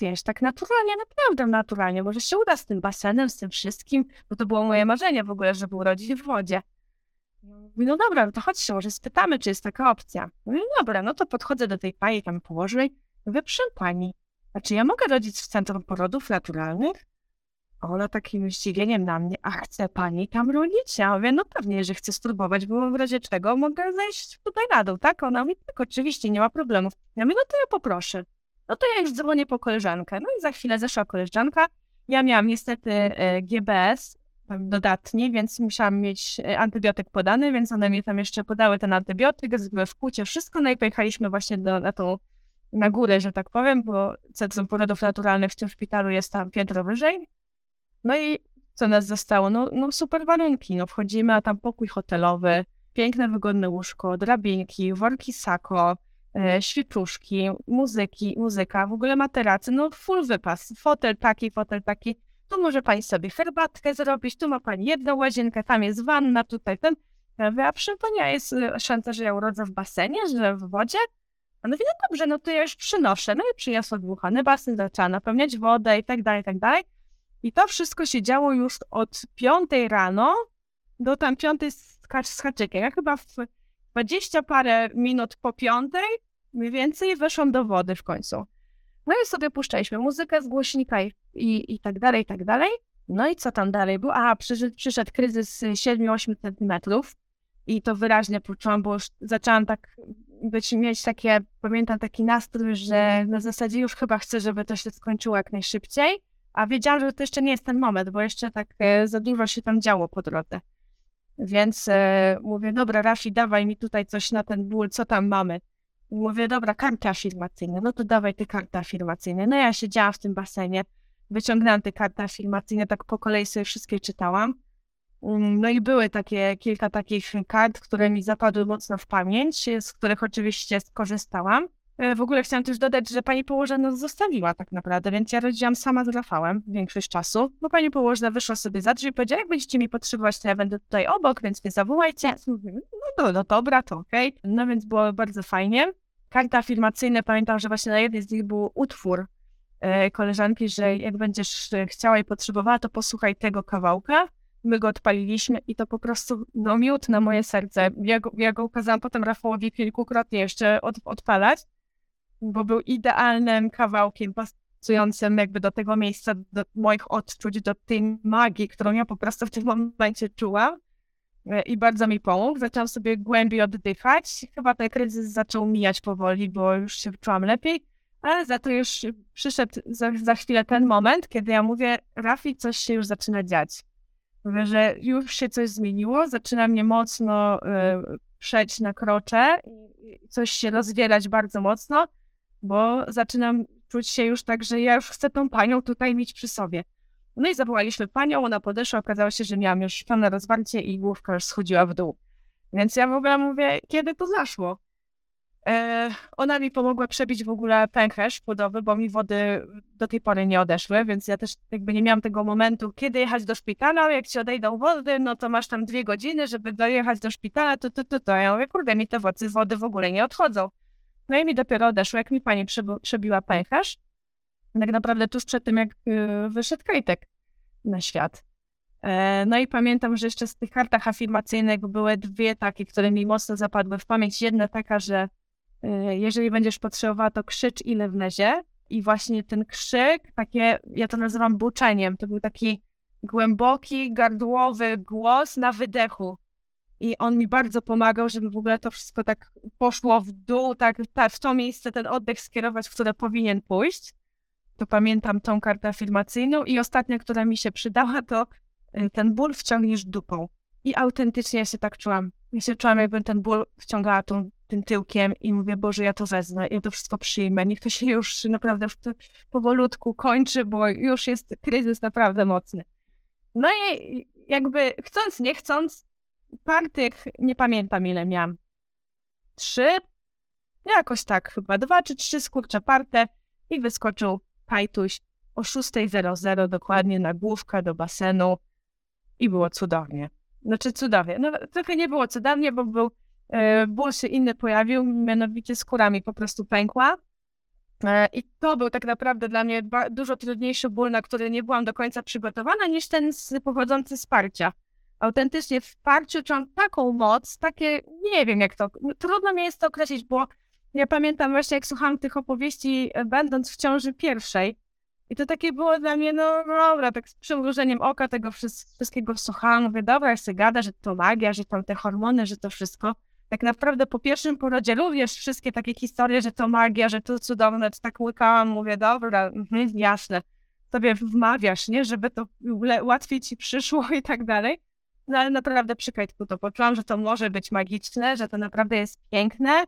wiesz, tak naturalnie, naprawdę naturalnie, może się uda z tym basenem, z tym wszystkim, bo to było moje marzenie w ogóle, żeby urodzić w wodzie. Mówi, no dobra, no to chodźcie, może spytamy, czy jest taka opcja. Mówię, dobra, no to podchodzę do tej pani tam położnej. Mówię, proszę pani, a czy ja mogę rodzić w Centrum Porodów Naturalnych? Ona takim zdziwieniem na mnie, a chce pani tam rodzić? Ja mówię, no pewnie, że chcę spróbować, bo w razie czego mogę zejść tutaj na dół, tak? Ona mówi, tak, oczywiście, nie ma problemów. Ja mówię, no to ja poproszę. No to ja już dzwonię po koleżankę. No i za chwilę zeszła koleżanka. Ja miałam niestety e, GBS dodatni, więc musiałam mieć e, antybiotyk podany, więc one mi tam jeszcze podały ten antybiotyk, zrobiły w płucie wszystko, no i pojechaliśmy właśnie do, na tą, na górę, że tak powiem, bo Centrum Porodów Naturalnych w tym szpitalu jest tam piętro wyżej. No i co nas zostało? No, no super warunki, no wchodzimy, a tam pokój hotelowy, piękne, wygodne łóżko, drabinki, worki sako, e, muzyki, muzyka, w ogóle materacy, no full wypas, fotel taki, fotel taki, tu może pani sobie herbatkę zrobić, tu ma pani jedną łazienkę, tam jest wanna, tutaj ten, ja mówię, a proszę pani, jest e, szansa, że ja urodzę w basenie, że w wodzie? A no no dobrze, no to ja już przynoszę, no i przyniosła dmuchany basen, zaczęła napełniać wodę i tak dalej, i tak dalej. I to wszystko się działo już od piątej rano do tam piątej z haczykiem. Ja chyba w dwadzieścia parę minut po piątej mniej więcej weszłam do wody w końcu. No i sobie puszczaliśmy muzykę z głośnika i, i, i tak dalej, i tak dalej. No i co tam dalej było? A, przyszedł, przyszedł kryzys 7-8 centymetrów i to wyraźnie poczułam, bo już zaczęłam tak być, mieć takie, pamiętam taki nastrój, że na zasadzie już chyba chcę, żeby to się skończyło jak najszybciej. A wiedziałam, że to jeszcze nie jest ten moment, bo jeszcze tak e, za dużo się tam działo po drodze. Więc e, mówię, dobra, Rafi, dawaj mi tutaj coś na ten ból, co tam mamy. Mówię, dobra, karty afirmacyjne, no to dawaj te karty afirmacyjne. No ja siedziałam w tym basenie, wyciągnęłam te karty afirmacyjne, tak po kolei sobie wszystkie czytałam. Mm, no i były takie, kilka takich kart, które mi zapadły mocno w pamięć, z których oczywiście skorzystałam. E, w ogóle chciałam też dodać, że pani położna nas zostawiła tak naprawdę, więc ja rodziłam sama z Rafałem większość czasu, bo pani położna wyszła sobie za drzwi i powiedziała, jak będziecie mi potrzebować, to ja będę tutaj obok, więc nie zawołajcie. No, dobra, to okej. Okay. No więc było bardzo fajnie. Karta afirmacyjna, pamiętam, że właśnie na jednej z nich był utwór e, koleżanki, że jak będziesz chciała i potrzebowała, to posłuchaj tego kawałka. My go odpaliliśmy i to po prostu no, miód na moje serce. Ja go, ja go ukazałam potem Rafałowi kilkukrotnie jeszcze od, odpalać bo był idealnym kawałkiem pasującym jakby do tego miejsca, do moich odczuć, do tej magii, którą ja po prostu w tym momencie czułam i bardzo mi pomógł. Zaczęłam sobie głębiej oddychać. Chyba ten kryzys zaczął mijać powoli, bo już się czułam lepiej, ale za to już przyszedł za, za chwilę ten moment, kiedy ja mówię, Rafi, coś się już zaczyna dziać. Mówię, że już się coś zmieniło, zaczyna mnie mocno y, przeć na krocze, coś się rozwierać bardzo mocno bo zaczynam czuć się już tak, że ja już chcę tą panią tutaj mieć przy sobie. No i zawołaliśmy panią, ona podeszła, okazało się, że miałam już pełne rozwarcie i główka już schodziła w dół. Więc ja w ogóle mówię, kiedy to zaszło? E, ona mi pomogła przebić w ogóle pęcherz płodowy, bo mi wody do tej pory nie odeszły, więc ja też jakby nie miałam tego momentu, kiedy jechać do szpitala, jak ci odejdą wody, no to masz tam dwie godziny, żeby dojechać do szpitala, to, to, to, to. Ja mówię, kurde, mi te wody, wody w ogóle nie odchodzą. No i mi dopiero odeszło, jak mi pani przebiła pęcherz. Tak naprawdę tuż przed tym, jak y, wyszedł Kajtek na świat. E, no i pamiętam, że jeszcze z tych kartach afirmacyjnych były dwie takie, które mi mocno zapadły w pamięć. Jedna taka, że e, jeżeli będziesz potrzebowała, to krzycz ile wlezie. I właśnie ten krzyk, takie, ja to nazywam buczeniem, to był taki głęboki, gardłowy głos na wydechu. I on mi bardzo pomagał, żeby w ogóle to wszystko tak poszło w dół, tak, tak w to miejsce ten oddech skierować, w które powinien pójść. To pamiętam tą kartę afirmacyjną. I ostatnia, która mi się przydała, to y, ten ból wciągniesz dupą. I autentycznie ja się tak czułam. Ja się czułam, jakbym ten ból wciągała tą, tym tyłkiem i mówię, Boże, ja to wezmę, ja to wszystko przyjmę. Niech to się już naprawdę powolutku kończy, bo już jest kryzys naprawdę mocny. No i jakby chcąc, nie chcąc, partych nie pamiętam ile miałam. Trzy? Jakoś tak chyba. Dwa czy trzy skurcze parte i wyskoczył Kajtuś o 6.00 dokładnie na główkę do basenu i było cudownie. Znaczy cudownie. No trochę nie było cudownie, bo był, e, ból się inny pojawił, mianowicie skórami po prostu pękła. E, I to był tak naprawdę dla mnie dużo trudniejszy ból, na który nie byłam do końca przygotowana, niż ten pochodzący z parcia. Autentycznie w parciu czułam taką moc, takie, nie wiem jak to, no, trudno mi jest to określić, bo ja pamiętam właśnie jak słuchałam tych opowieści, e, będąc w ciąży pierwszej, i to takie było dla mnie, no dobra, tak z przymrużeniem oka tego wszystkiego słuchałam, mówię, dobra, jak się gada, że to magia, że tam te hormony, że to wszystko. Tak naprawdę po pierwszym porodzie również wszystkie takie historie, że to magia, że to cudowne, tak łykałam, mówię, dobra, mhm, jasne, sobie wmawiasz, nie, żeby to łatwiej ci przyszło i tak dalej. No ale naprawdę przy Kajtku to poczułam, że to może być magiczne, że to naprawdę jest piękne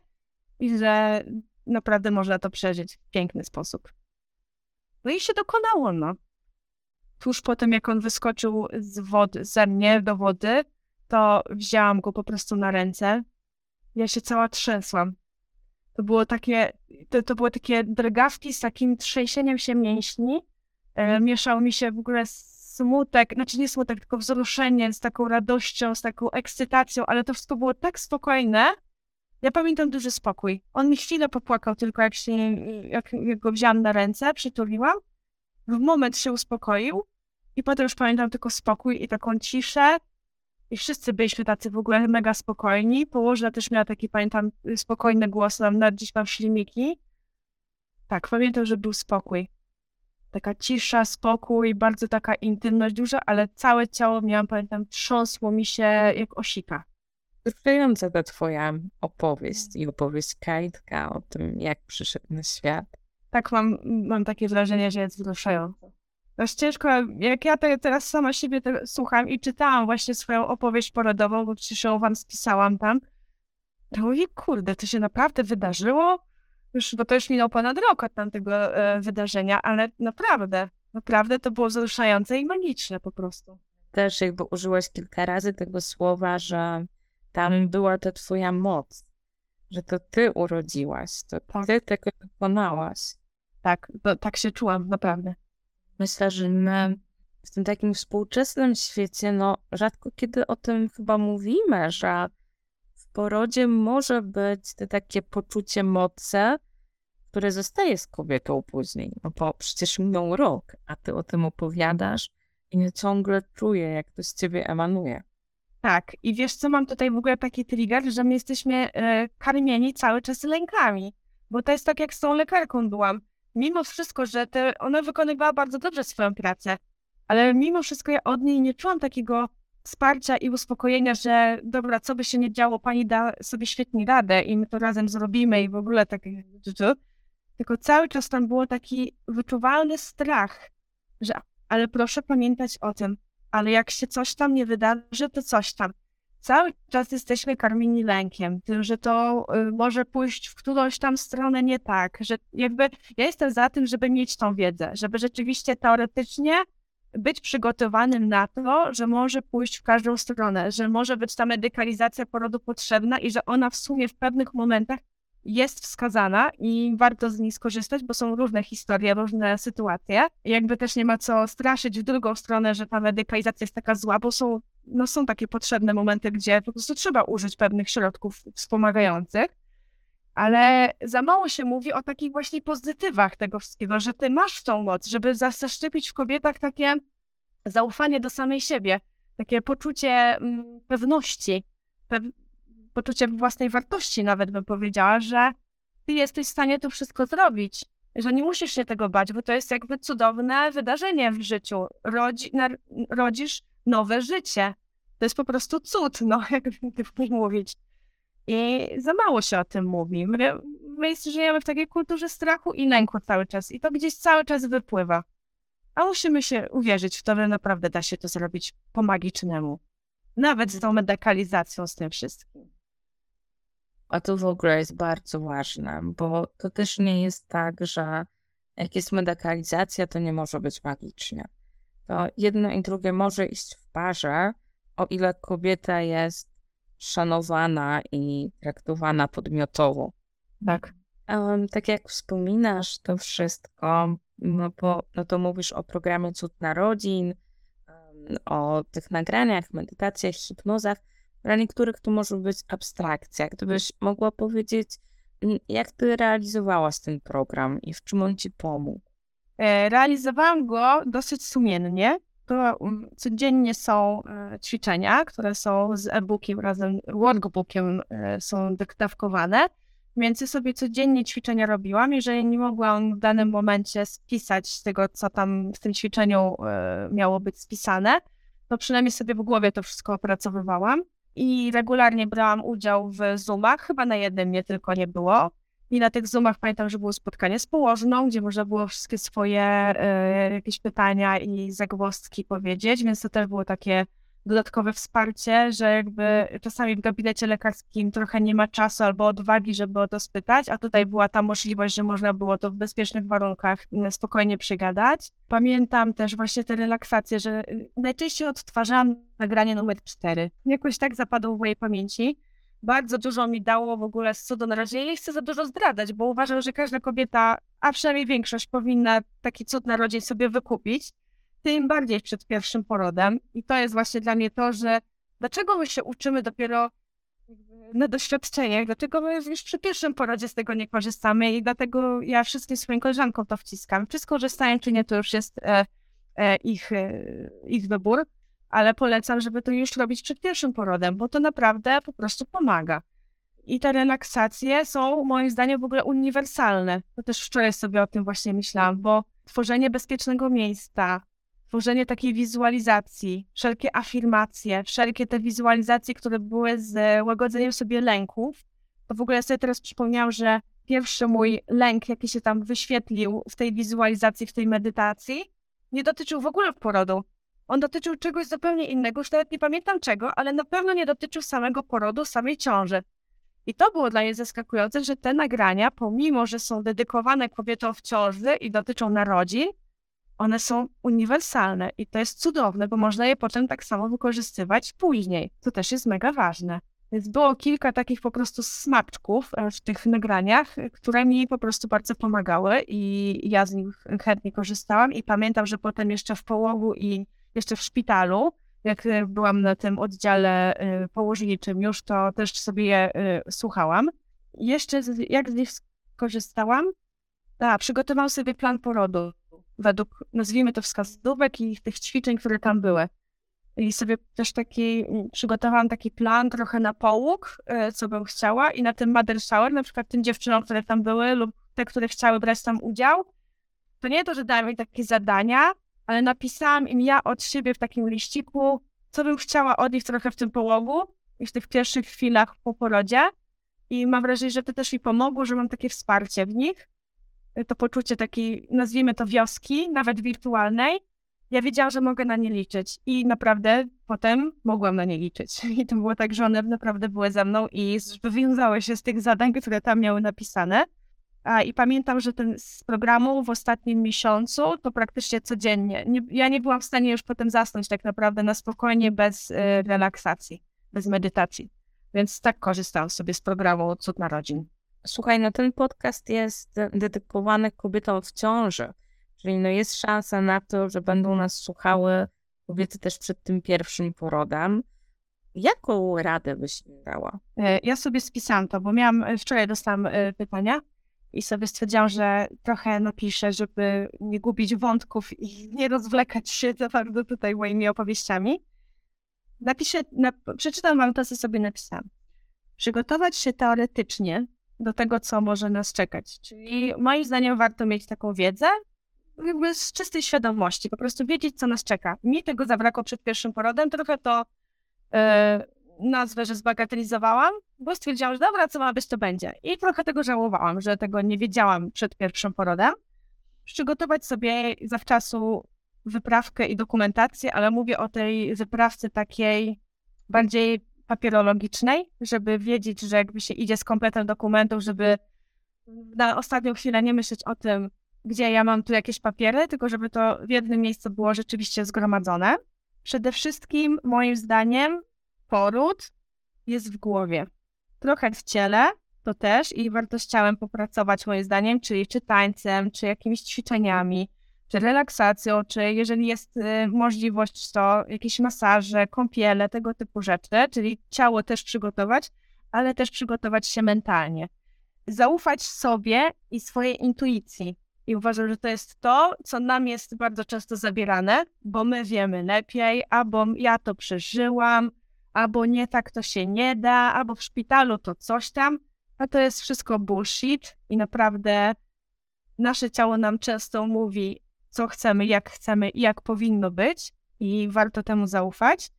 i że naprawdę można to przeżyć w piękny sposób. No i się dokonało, no. Tuż po tym, jak on wyskoczył z wody, ze mnie do wody, to wzięłam go po prostu na ręce, ja się cała trzęsłam. To było takie, to, to były takie drgawki z takim trzęsieniem się mięśni. E, mhm. mieszał mi się w ogóle smutek, znaczy nie smutek, tylko wzruszenie z taką radością, z taką ekscytacją, ale to wszystko było tak spokojne. Ja pamiętam duży spokój. On mi chwilę popłakał tylko, jak, się, jak, jak go wziąłem na ręce, przytuliłam. W moment się uspokoił i potem już pamiętam tylko spokój i taką ciszę, i wszyscy byliśmy tacy w ogóle mega spokojni. Położna też miała taki, pamiętam, spokojny głos, nam nawet gdzieś mam filmiki. Tak, pamiętam, że był spokój. Taka cisza, spokój, bardzo taka intymność duża, ale całe ciało miałam, pamiętam, trząsło mi się jak osika. Wzruszająca ta twoja opowieść i opowieść Kajtka o tym, jak przyszedł na świat. Tak, mam, mam takie wrażenie, że jest wzruszająca. Dość ciężko, jak ja te, teraz sama siebie te, słucham i czytałam właśnie swoją opowieść porodową, bo przecież ją wam spisałam tam, to mówię, kurde, to się naprawdę wydarzyło? Już, bo to już minął ponad rok od tamtego e, wydarzenia, ale naprawdę, naprawdę to było wzruszające i magiczne po prostu. Też jakby użyłaś kilka razy tego słowa, że tam była to twoja moc, że to ty urodziłaś, to tak. ty tego dokonałaś. Tak, tak się czułam, naprawdę. Myślę, że my w tym takim współczesnym świecie, no rzadko kiedy o tym chyba mówimy, że w porodzie może być to takie poczucie mocy, które zostaje z kobietą później. No bo przecież minął rok, a ty o tym opowiadasz i nie ciągle czuję, jak to z ciebie emanuje. Tak, i wiesz co, mam tutaj w ogóle taki trigger, że my jesteśmy e, karmieni cały czas lękami, bo to jest tak, jak z tą lekarką byłam mimo wszystko, że te, ona wykonywała bardzo dobrze swoją pracę, ale mimo wszystko ja od niej nie czułam takiego wsparcia i uspokojenia, że dobra, co by się nie działo, pani da sobie świetnie radę i my to razem zrobimy i w ogóle tak. Tylko cały czas tam było taki wyczuwalny strach, że ale proszę pamiętać o tym, ale jak się coś tam nie wydarzy, to coś tam. Cały czas jesteśmy karmieni lękiem, tym, że to y, może pójść w którąś tam stronę nie tak, że jakby ja jestem za tym, żeby mieć tą wiedzę, żeby rzeczywiście teoretycznie być przygotowanym na to, że może pójść w każdą stronę, że może być ta medykalizacja porodu potrzebna i że ona w sumie w pewnych momentach jest wskazana i warto z niej skorzystać, bo są różne historie, różne sytuacje. jakby też nie ma co straszyć w drugą stronę, że ta medykalizacja jest taka zła, bo są no są takie potrzebne momenty, gdzie po prostu trzeba użyć pewnych środków wspomagających, ale za mało się mówi o takich właśnie pozytywach tego wszystkiego, że ty masz tą moc, żeby zaszczepić w kobietach takie zaufanie do samej siebie, takie poczucie mm, pewności, poczucie własnej wartości nawet bym powiedziała, że ty jesteś w stanie to wszystko zrobić, że nie musisz się tego bać, bo to jest jakby cudowne wydarzenie w życiu. Rodzi, rodzisz nowe życie. To jest po prostu cud, no, <laughs> jakby mówić. I za mało się o tym mówi. My, my żyjemy w takiej kulturze strachu i lęku cały czas i to gdzieś cały czas wypływa. A musimy się uwierzyć w to, że naprawdę da się to zrobić po magicznemu. Nawet z tą medykalizacją, z tym wszystkim. A to w ogóle jest bardzo ważne, bo to też nie jest tak, że jak jest medykalizacja, to nie może być magicznie. To jedno i drugie może iść w parze, o ile kobieta jest szanowana i traktowana podmiotowo. Tak. Um, tak jak wspominasz to wszystko, no, bo, no to mówisz o programie Cud Narodzin, um, o tych nagraniach, medytacjach, hipnozach. Dla niektórych to może być abstrakcja. Gdybyś mogła powiedzieć, jak ty realizowałaś ten program i w czym on ci pomógł? E, realizowałam go dosyć sumiennie. To codziennie są e, ćwiczenia, które są z e-bookiem razem, workbookiem e, są dyktawkowane. Więc sobie codziennie ćwiczenia robiłam. Jeżeli nie mogłam w danym momencie spisać tego, co tam w tym ćwiczeniu miało być spisane, to przynajmniej sobie w głowie to wszystko opracowywałam i regularnie brałam udział w Zoomach, chyba na jednym nie tylko nie było. I na tych Zoomach pamiętam, że było spotkanie z położną, gdzie można było wszystkie swoje y, jakieś pytania i zagwozdki powiedzieć, więc to też było takie dodatkowe wsparcie, że jakby czasami w gabinecie lekarskim trochę nie ma czasu albo odwagi, żeby o to spytać, a tutaj była ta możliwość, że można było to w bezpiecznych warunkach mm, spokojnie przygadać. Pamiętam też właśnie te relaksacje, że y, najczęściej odtwarzałam nagranie numer 4. Jakoś tak zapadło w mojej pamięci. Bardzo dużo mi dało w ogóle z cudu na razie. Ja nie chcę za dużo zdradzać, bo uważam, że każda kobieta, a przynajmniej większość, powinna taki cud narodzin sobie wykupić tym bardziej przed pierwszym porodem. I to jest właśnie dla mnie to, że dlaczego my się uczymy dopiero na doświadczeniach, dlaczego my już przy pierwszym porodzie z tego nie korzystamy i dlatego ja wszystkim swoim koleżankom to wciskam. Czy skorzystają, czy nie, to już jest e, e, ich, e, ich wybór, ale polecam, żeby to już robić przed pierwszym porodem, bo to naprawdę po prostu pomaga. I te relaksacje są moim zdaniem w ogóle uniwersalne. To też wczoraj sobie o tym właśnie myślałam, bo tworzenie bezpiecznego miejsca, tworzenie takiej wizualizacji, wszelkie afirmacje, wszelkie te wizualizacje, które były z łagodzeniem sobie lęków, to w ogóle ja sobie teraz przypomniałam, że pierwszy mój lęk, jaki się tam wyświetlił w tej wizualizacji, w tej medytacji, nie dotyczył w ogóle porodu. On dotyczył czegoś zupełnie innego, już nawet nie pamiętam czego, ale na pewno nie dotyczył samego porodu, samej ciąży. I to było dla mnie zaskakujące, że te nagrania, pomimo że są dedykowane kobietom w ciąży i dotyczą narodzin, one są uniwersalne i to jest cudowne, bo można je potem tak samo wykorzystywać później. To też jest mega ważne. Więc było kilka takich po prostu smaczków e, w tych nagraniach, które mi po prostu bardzo pomagały i ja z nich chętnie korzystałam i pamiętam, że potem jeszcze w połogu i jeszcze w szpitalu, jak e, byłam na tym oddziale e, położniczym już, to też sobie je słuchałam. Jeszcze jak z nich skorzystałam? Tak, przygotowałam sobie plan porodu według, nazwijmy to, wskazówek i tych ćwiczeń, które tam były. I sobie też taki, mm, przygotowałam taki plan trochę na połóg, e, co bym chciała i na tym mother shower, na przykład tym dziewczynom, które tam były lub te, które chciały brać tam udział, to nie to, że dałam im takie zadania, ale napisałam im ja od siebie w takim liściku, co bym chciała od nich trochę w tym połogu i w tych pierwszych chwilach po porodzie. I mam wrażenie, że to też mi pomogło, że mam takie wsparcie w nich to poczucie takiej, nazwijmy to wioski, nawet wirtualnej, ja wiedziałam, że mogę na nie liczyć i naprawdę potem mogłam na nie liczyć. <laughs> I to było tak, że one naprawdę były ze mną i wywiązały się z tych zadań, które tam miały napisane. A, I pamiętam, że ten z programu w ostatnim miesiącu to praktycznie codziennie. Nie, ja nie byłam w stanie już potem zasnąć tak naprawdę na spokojnie, bez y, relaksacji, bez medytacji. Więc tak korzystałam sobie z programu Cud Narodzin. Słuchaj, no ten podcast jest dedykowany kobietom w ciąży, czyli no jest szansa na to, że będą nas słuchały kobiety też przed tym pierwszym porodem. Jaką radę byś mi dała? E, ja sobie spisałam to, bo miałam, e, wczoraj dostałam e, pytania i sobie stwierdziłam, że trochę napiszę, żeby nie gubić wątków i nie rozwlekać się za bardzo tutaj moimi opowieściami. napiszę, na, przeczytam wam to, co sobie napisałam. Przygotować się teoretycznie do tego, co może nas czekać. Czyli moim zdaniem warto mieć taką wiedzę, jakby z czystej świadomości, po prostu wiedzieć, co nas czeka. Mi tego zabrakło przed pierwszym porodem, trochę to e, nazwę, że zbagatelizowałam, bo stwierdziłam, że dobra, co ma być, to będzie. I trochę tego żałowałam, że tego nie wiedziałam przed pierwszym porodem. Przygotować sobie zawczasu wyprawkę i dokumentację, ale mówię o tej wyprawce takiej bardziej papierologicznej, żeby wiedzieć, że jakby się idzie z kompletem dokumentów, żeby na ostatnią chwilę nie myśleć o tym, gdzie ja mam tu jakieś papiery, tylko żeby to w jednym miejscu było rzeczywiście zgromadzone. Przede wszystkim, moim zdaniem, poród jest w głowie. Trochę w ciele, to też i warto z ciałem popracować, moim zdaniem, czyli czy tańcem, czy jakimiś ćwiczeniami, czy relaksacją, czy jeżeli jest y, możliwość, to jakieś masaże, kąpiele, tego typu rzeczy, czyli ciało też przygotować, ale też przygotować się mentalnie. Zaufać sobie i swojej intuicji. I uważam, że to jest to, co nam jest bardzo często zabierane, bo my wiemy lepiej, albo ja to przeżyłam, albo nie tak to się nie da, albo w szpitalu to coś tam, a to jest wszystko bullshit i naprawdę nasze ciało nam często mówi, co chcemy, jak chcemy i jak powinno być i warto temu zaufać.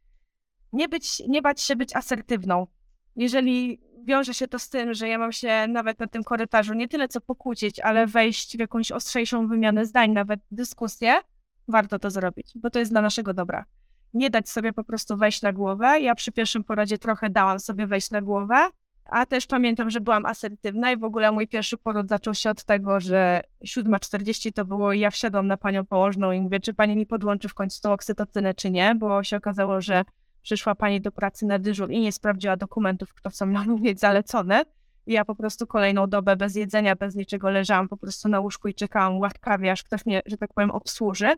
Nie, być, nie bać się być asertywną. Jeżeli wiąże się to z tym, że ja mam się nawet na tym korytarzu nie tyle co pokłócić, ale wejść w jakąś ostrzejszą wymianę zdań, nawet dyskusję, warto to zrobić, bo to jest dla naszego dobra. Nie dać sobie po prostu wejść na głowę. Ja przy pierwszym porodzie trochę dałam sobie wejść na głowę, a też pamiętam, że byłam asertywna i w ogóle mój pierwszy poród zaczął się od tego, że 7.40 to było i ja wsiadłam na panią położną i mówię, czy pani mi podłączy w końcu tą oksytocynę, czy nie, bo się okazało, że przyszła pani do pracy na dyżur i nie sprawdziła dokumentów, które są na mieć zalecone. I ja po prostu kolejną dobę bez jedzenia, bez niczego leżałam po prostu na łóżku i czekałam łaskawie, aż ktoś mnie, że tak powiem, obsłuży.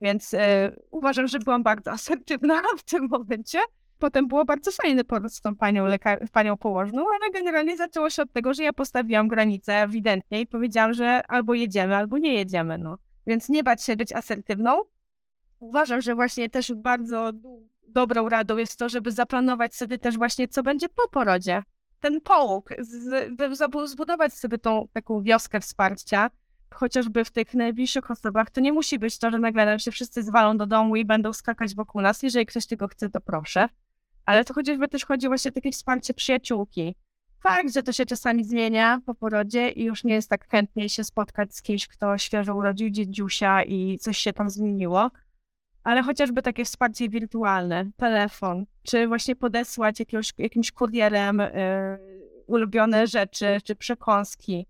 Więc e, uważam, że byłam bardzo <laughs> asertywna w tym momencie. Potem było bardzo fajny poród z tą panią, lekar- panią położną, ale generalnie zaczęło się od tego, że ja postawiłam granicę ewidentnie i powiedziałam, że albo jedziemy, albo nie jedziemy. No. Więc nie bać się być asertywną. Uważam, że właśnie też bardzo dobrą radą jest to, żeby zaplanować sobie też właśnie, co będzie po porodzie. Ten połóg, z, zbudować sobie tą taką wioskę wsparcia, chociażby w tych najbliższych osobach, to nie musi być to, że nagle nam się wszyscy zwalą do domu i będą skakać wokół nas. Jeżeli ktoś tego chce, to proszę. Ale to chociażby też chodzi właśnie o takie wsparcie przyjaciółki. Fakt, że to się czasami zmienia po porodzie i już nie jest tak chętnie się spotkać z kimś, kto świeżo urodził dziedziusia i coś się tam zmieniło, ale chociażby takie wsparcie wirtualne, telefon, czy właśnie podesłać jakiegoś, jakimś kurierem y, ulubione rzeczy, czy przekąski,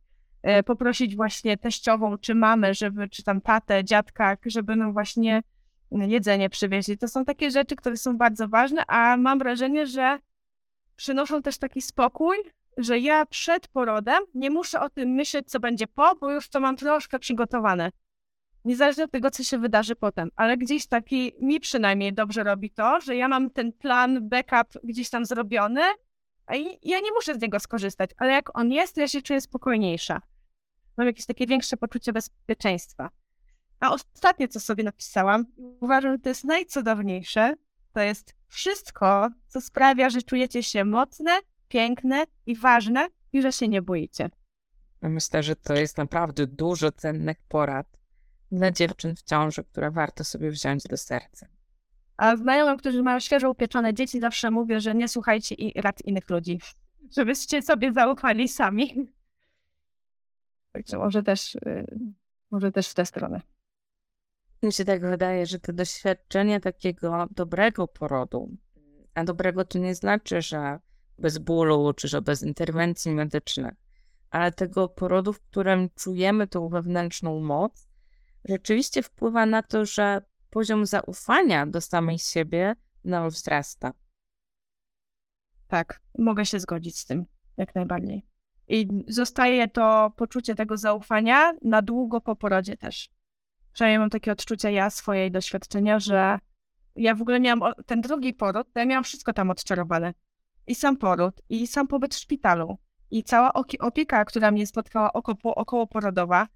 y, poprosić właśnie teściową, czy mamę, żeby, czy tam tatę, dziadka, żeby nam właśnie jedzenie przywieźli. To są takie rzeczy, które są bardzo ważne, a mam wrażenie, że przynoszą też taki spokój, że ja przed porodem nie muszę o tym myśleć, co będzie po, bo już to mam troszkę przygotowane niezależnie od tego, co się wydarzy potem, ale gdzieś taki, mi przynajmniej dobrze robi to, że ja mam ten plan, backup gdzieś tam zrobiony, a ja nie muszę z niego skorzystać, ale jak on jest, to ja się czuję spokojniejsza. Mam jakieś takie większe poczucie bezpieczeństwa. A ostatnie, co sobie napisałam, uważam, że to jest najcudowniejsze, to jest wszystko, co sprawia, że czujecie się mocne, piękne i ważne i że się nie boicie. Myślę, że to jest naprawdę dużo cennych porad dla dziewczyn w ciąży, które warto sobie wziąć do serca. A znajomym, którzy mają świeżo upieczone dzieci, zawsze mówię, że nie słuchajcie i rad innych ludzi, <laughs> żebyście sobie zaufali sami. <laughs> Także może też, y, może też w tę stronę. Mi się tak wydaje, że to doświadczenie takiego dobrego porodu, a dobrego to nie znaczy, że bez bólu, czy że bez interwencji medycznych, ale tego porodu, w którym czujemy tą wewnętrzną moc, rzeczywiście wpływa na to, że poziom zaufania do samej siebie nam wzrasta. Tak, mogę się zgodzić z tym, jak najbardziej. I zostaje to poczucie tego zaufania na długo po porodzie też. Przynajmniej mam takie odczucia ja swojej doświadczenia, że ja w ogóle miałam ten drugi poród, ja miałam wszystko tam odczarowane. I sam poród, i sam pobyt w szpitalu, i cała opieka, która mnie spotkała około, około porodowa,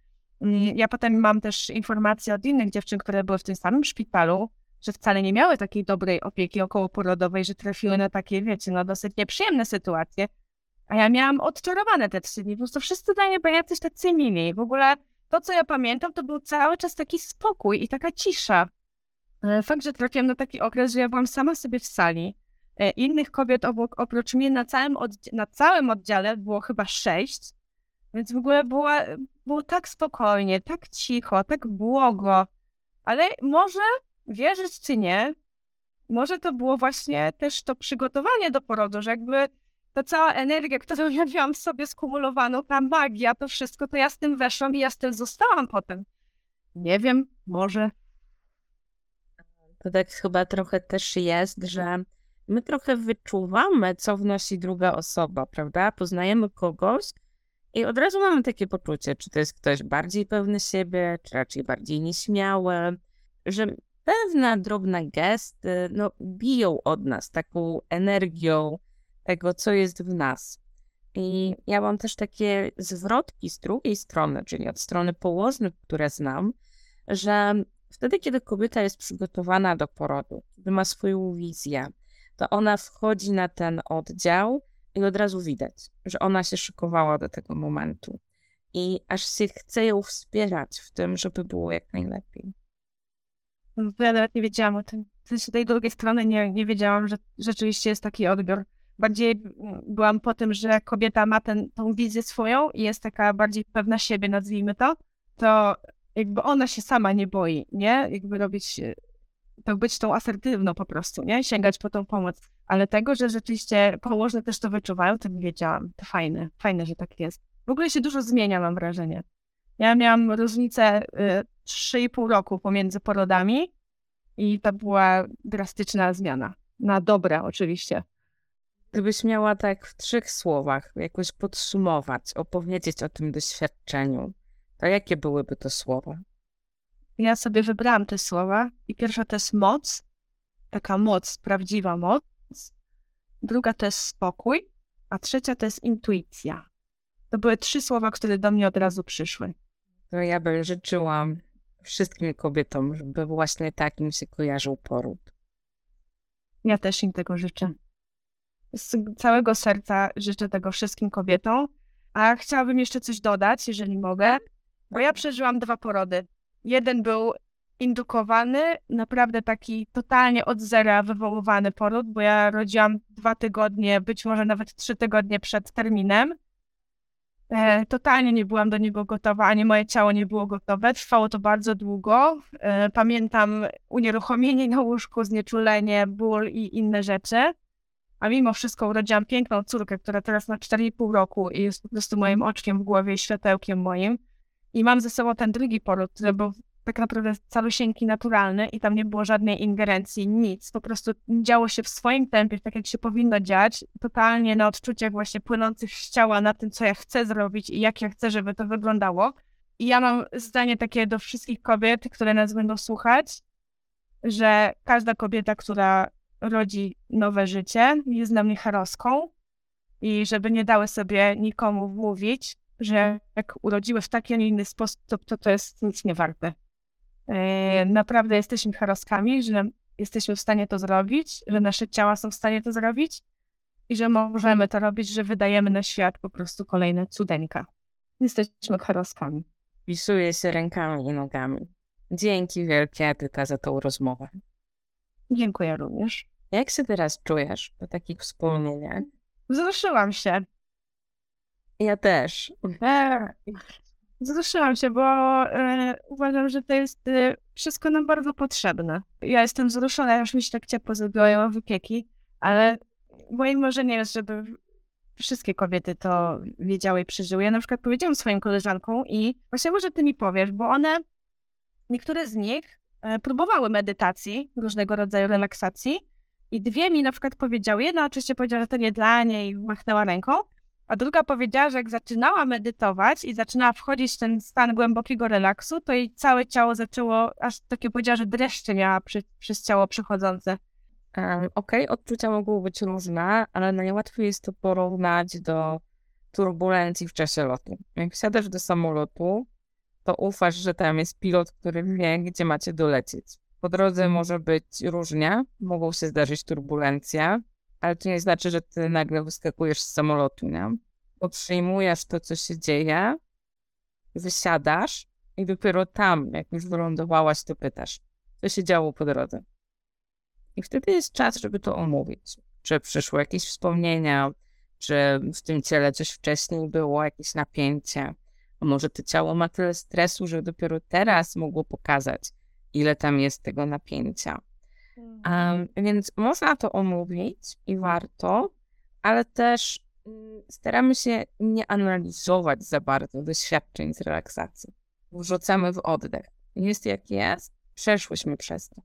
Mm, ja potem mam też informacje od innych dziewczyn, które były w tym samym szpitalu, że wcale nie miały takiej dobrej opieki okołoporodowej, że trafiły na takie, wiecie, no dosyć nieprzyjemne sytuacje. A ja miałam odczarowane te trzy dni. Po prostu wszyscy dla mnie byli jacyś tacy mili. W ogóle to, co ja pamiętam, to był cały czas taki spokój i taka cisza. E, fakt, że trafiłam na taki okres, że ja byłam sama sobie w sali. E, innych kobiet obok, oprócz mnie na całym, na całym oddziale było chyba sześć. Więc w ogóle było, było tak spokojnie, tak cicho, tak błogo. Ale może wierzyć czy nie, może to było właśnie też to przygotowanie do porodu, że jakby ta cała energia, którą ja miałam w sobie skumulowaną, ta magia, to wszystko, to ja z tym weszłam i ja z tym zostałam potem. Nie wiem, może. To tak chyba trochę też jest, że my trochę wyczuwamy, co wnosi druga osoba, prawda? Poznajemy kogoś i od razu mamy takie poczucie, czy to jest ktoś bardziej pewny siebie, czy raczej bardziej nieśmiały, że pewne drobne gesty no, biją od nas taką energią tego, co jest w nas. I ja mam też takie zwrotki z drugiej strony, czyli od strony położnych, które znam, że wtedy, kiedy kobieta jest przygotowana do porodu, kiedy ma swoją wizję, to ona wchodzi na ten oddział i od razu widać, że ona się szykowała do tego momentu. I aż się chce ją wspierać w tym, żeby było jak najlepiej. No, ja nawet nie wiedziałam o tym. Z tej drugiej strony nie, nie wiedziałam, że rzeczywiście jest taki odbiór. Bardziej mm, byłam po tym, że kobieta ma ten, tą wizję swoją i jest taka bardziej pewna siebie, nazwijmy to, to jakby ona się sama nie boi, nie? Jakby robić, to być tą asertywną po prostu, nie? Sięgać po tą pomoc. Ale tego, że rzeczywiście położne też to wyczuwają, to wiedziałam. To fajne, fajne, że tak jest. W ogóle się dużo zmienia, mam wrażenie. Ja miałam różnicę y, 3,5 roku pomiędzy porodami i to była drastyczna zmiana. Na dobre oczywiście. Gdybyś miała tak w trzech słowach jakoś podsumować, opowiedzieć o tym doświadczeniu, to jakie byłyby to słowa? Ja sobie wybrałam te słowa i pierwsza to jest moc, taka moc, prawdziwa moc. Druga to jest spokój, a trzecia to jest intuicja. To były trzy słowa, które do mnie od razu przyszły. To ja bym życzyła wszystkim kobietom, żeby właśnie tak im się kojarzył poród. Ja też im tego życzę. Z całego serca życzę tego wszystkim kobietom. A chciałabym jeszcze coś dodać, jeżeli mogę, bo ja przeżyłam dwa porody. Jeden był indukowany, naprawdę taki totalnie od zera wywoływany poród, bo ja rodziłam dwa tygodnie, być może nawet trzy tygodnie przed terminem. E, totalnie nie byłam do niego gotowa, ani moje ciało nie było gotowe. Trwało to bardzo długo. E, pamiętam unieruchomienie na łóżku, znieczulenie, ból i inne rzeczy. A mimo wszystko urodziłam piękną córkę, która teraz ma 4,5 roku i jest po prostu moim oczkiem w głowie i światełkiem moim. I mam ze sobą ten drugi poród, który był tak naprawdę calusieńki naturalny i tam nie było żadnej ingerencji, nic. Po prostu działo się w swoim tempie, tak jak się powinno dziać, totalnie na odczuciach właśnie płynących z ciała, na tym, co ja chcę zrobić i jak ja chcę, żeby to wyglądało. I ja mam zdanie takie do wszystkich kobiet, które nas będą słuchać, że każda kobieta, która rodzi nowe życie, jest dla mnie heroską i żeby nie dały sobie nikomu wmówić, że jak urodziły w taki, a nie inny sposób, to to jest nic nie warte. E, naprawdę jesteśmy heroskami, że jesteśmy w stanie to zrobić, że nasze ciała są w stanie to zrobić i że możemy to robić, że wydajemy na świat po prostu kolejne cudeńka. Jesteśmy heroskami. Wisuję się rękami i nogami. Dzięki wielkie, Edyta, za tą rozmowę. Dziękuję również. Jak się teraz czujesz po takich wspomnieniach? Wzruszyłam się. Ja też. E, wzruszyłam się, bo e, uważam, że to jest e, wszystko nam bardzo potrzebne. Ja jestem wzruszona, już mi się tak ciepło zrobiło wypieki, ale moim marzeniem jest, żeby wszystkie kobiety to wiedziały i przeżyły. Ja na przykład powiedziałam swoim koleżankom i właśnie może ty mi powiesz, bo one, niektóre z nich próbowały medytacji, różnego rodzaju relaksacji i dwie mi na przykład powiedziały, jedna oczywiście powiedziała, że to nie dla niej machnęła ręką, a druga powiedziała, że jak zaczynała medytować i zaczynała wchodzić w ten stan głębokiego relaksu, to jej całe ciało zaczęło, aż takie powiedziała, że dreszcze miała przy, przez ciało przechodzące. Um, Okej, okay, odczucia mogą być różne, ale najłatwiej jest to porównać do turbulencji w czasie lotu. Jak wsiadasz do samolotu, to ufasz, że tam jest pilot, który wie, gdzie macie dolecieć. Po drodze może być różnie, mogą się zdarzyć turbulencje, ale to nie znaczy, że ty nagle wyskakujesz z samolotu, nie? Bo przyjmujesz to, co się dzieje, wysiadasz i dopiero tam, jak już wylądowałaś, to pytasz, co się działo po drodze. I wtedy jest czas, żeby to omówić. Czy przyszły jakieś wspomnienia, czy w tym ciele coś wcześniej było, jakieś napięcie. A może to ciało ma tyle stresu, że dopiero teraz mogło pokazać, ile tam jest tego napięcia. Um, więc można to omówić i warto, ale też um, staramy się nie analizować za bardzo doświadczeń z relaksacji. Wrzucamy w oddech. Jest jak jest, przeszłyśmy przez to.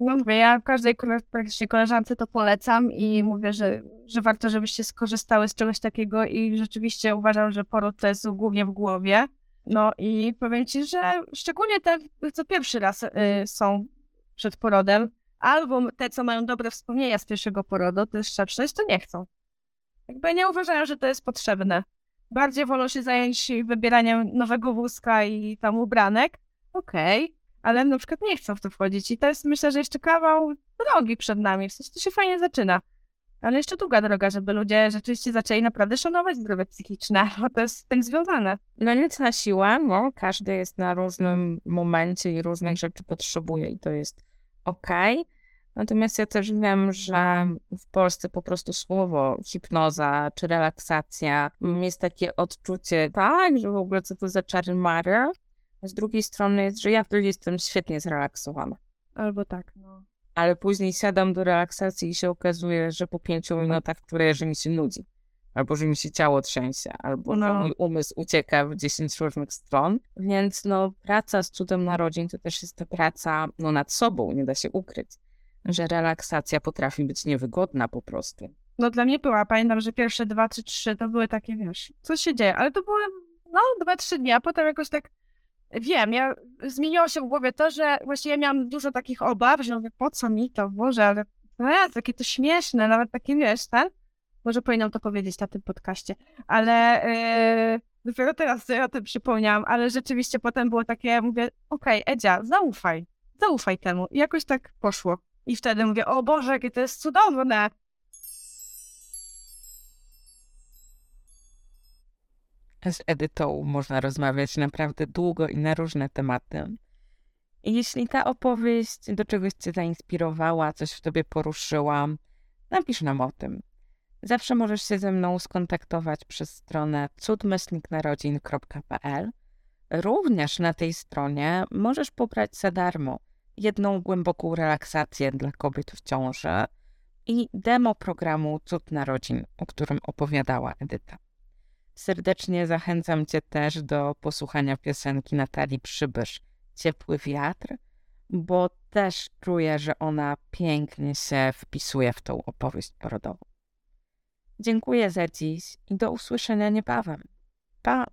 No mówię, ja każdej koleżance to polecam i mówię, że, że warto, żebyście skorzystały z czegoś takiego i rzeczywiście uważam, że poród to jest głównie w głowie. No i powiem Ci, że szczególnie te, co pierwszy raz y, są przed porodem, albo te, co mają dobre wspomnienia z pierwszego porodu, to jest szczepność, to nie chcą. Jakby nie uważają, że to jest potrzebne. Bardziej wolą się zająć wybieraniem nowego wózka i tam ubranek. Okej, okay ale na przykład nie chcą w to wchodzić. I to jest, myślę, że jeszcze kawał drogi przed nami. W sensie to się fajnie zaczyna. Ale jeszcze długa droga, żeby ludzie rzeczywiście zaczęli naprawdę szanować zdrowie psychiczne, <laughs> bo to jest z tym związane. No nic na siłę, no. Każdy jest na różnym momencie i różnych rzeczy potrzebuje i to jest okej. Okay. Natomiast ja też wiem, że w Polsce po prostu słowo hipnoza czy relaksacja jest takie odczucie, tak, że w ogóle co to za czary mary, z drugiej strony jest, że ja wtedy jestem świetnie zrelaksowana. Albo tak, no. Ale później siadam do relaksacji i się okazuje, że po pięciu minutach, które że mi się nudzi. Albo że mi się ciało trzęsie, albo no. mój umysł ucieka w dziesięć różnych stron. Więc no, praca z cudem narodzin to też jest ta praca no, nad sobą, nie da się ukryć, że relaksacja potrafi być niewygodna po prostu. No dla mnie była, pamiętam, że pierwsze dwa czy trzy to były takie, wiesz, co się dzieje, ale to były, no, dwa, trzy dni, a potem jakoś tak Wiem, ja zmieniło się w głowie to, że właściwie ja miałam dużo takich obaw, że mówię, po co mi to, Boże, ale ja, takie to śmieszne, nawet takie, wiesz, ten? Może powinnam to powiedzieć na tym podcaście, ale yy, dopiero teraz sobie o tym przypomniałam, ale rzeczywiście potem było takie, mówię, okej, okay, Edzia, zaufaj, zaufaj temu. I jakoś tak poszło. I wtedy mówię, o Boże, jakie to jest cudowne, z Edytą można rozmawiać naprawdę długo i na różne tematy. I jeśli ta opowieść do czegoś Cię zainspirowała, coś w Tobie poruszyła, napisz nam o tym. Zawsze możesz się ze mną skontaktować przez stronę cudmyślniknarodzin.pl. Również na tej stronie możesz pobrać za darmo jedną głęboką relaksację dla kobiet w ciąży i demo programu Cud Narodzin, o którym opowiadała Edyta. Serdecznie zachęcam Cię też do posłuchania piosenki Natalii Przybysz Ciepły wiatr, bo też czuję, że ona pięknie się wpisuje w tą opowieść porodową. Dziękuję za dziś i do usłyszenia niebawem. Pa!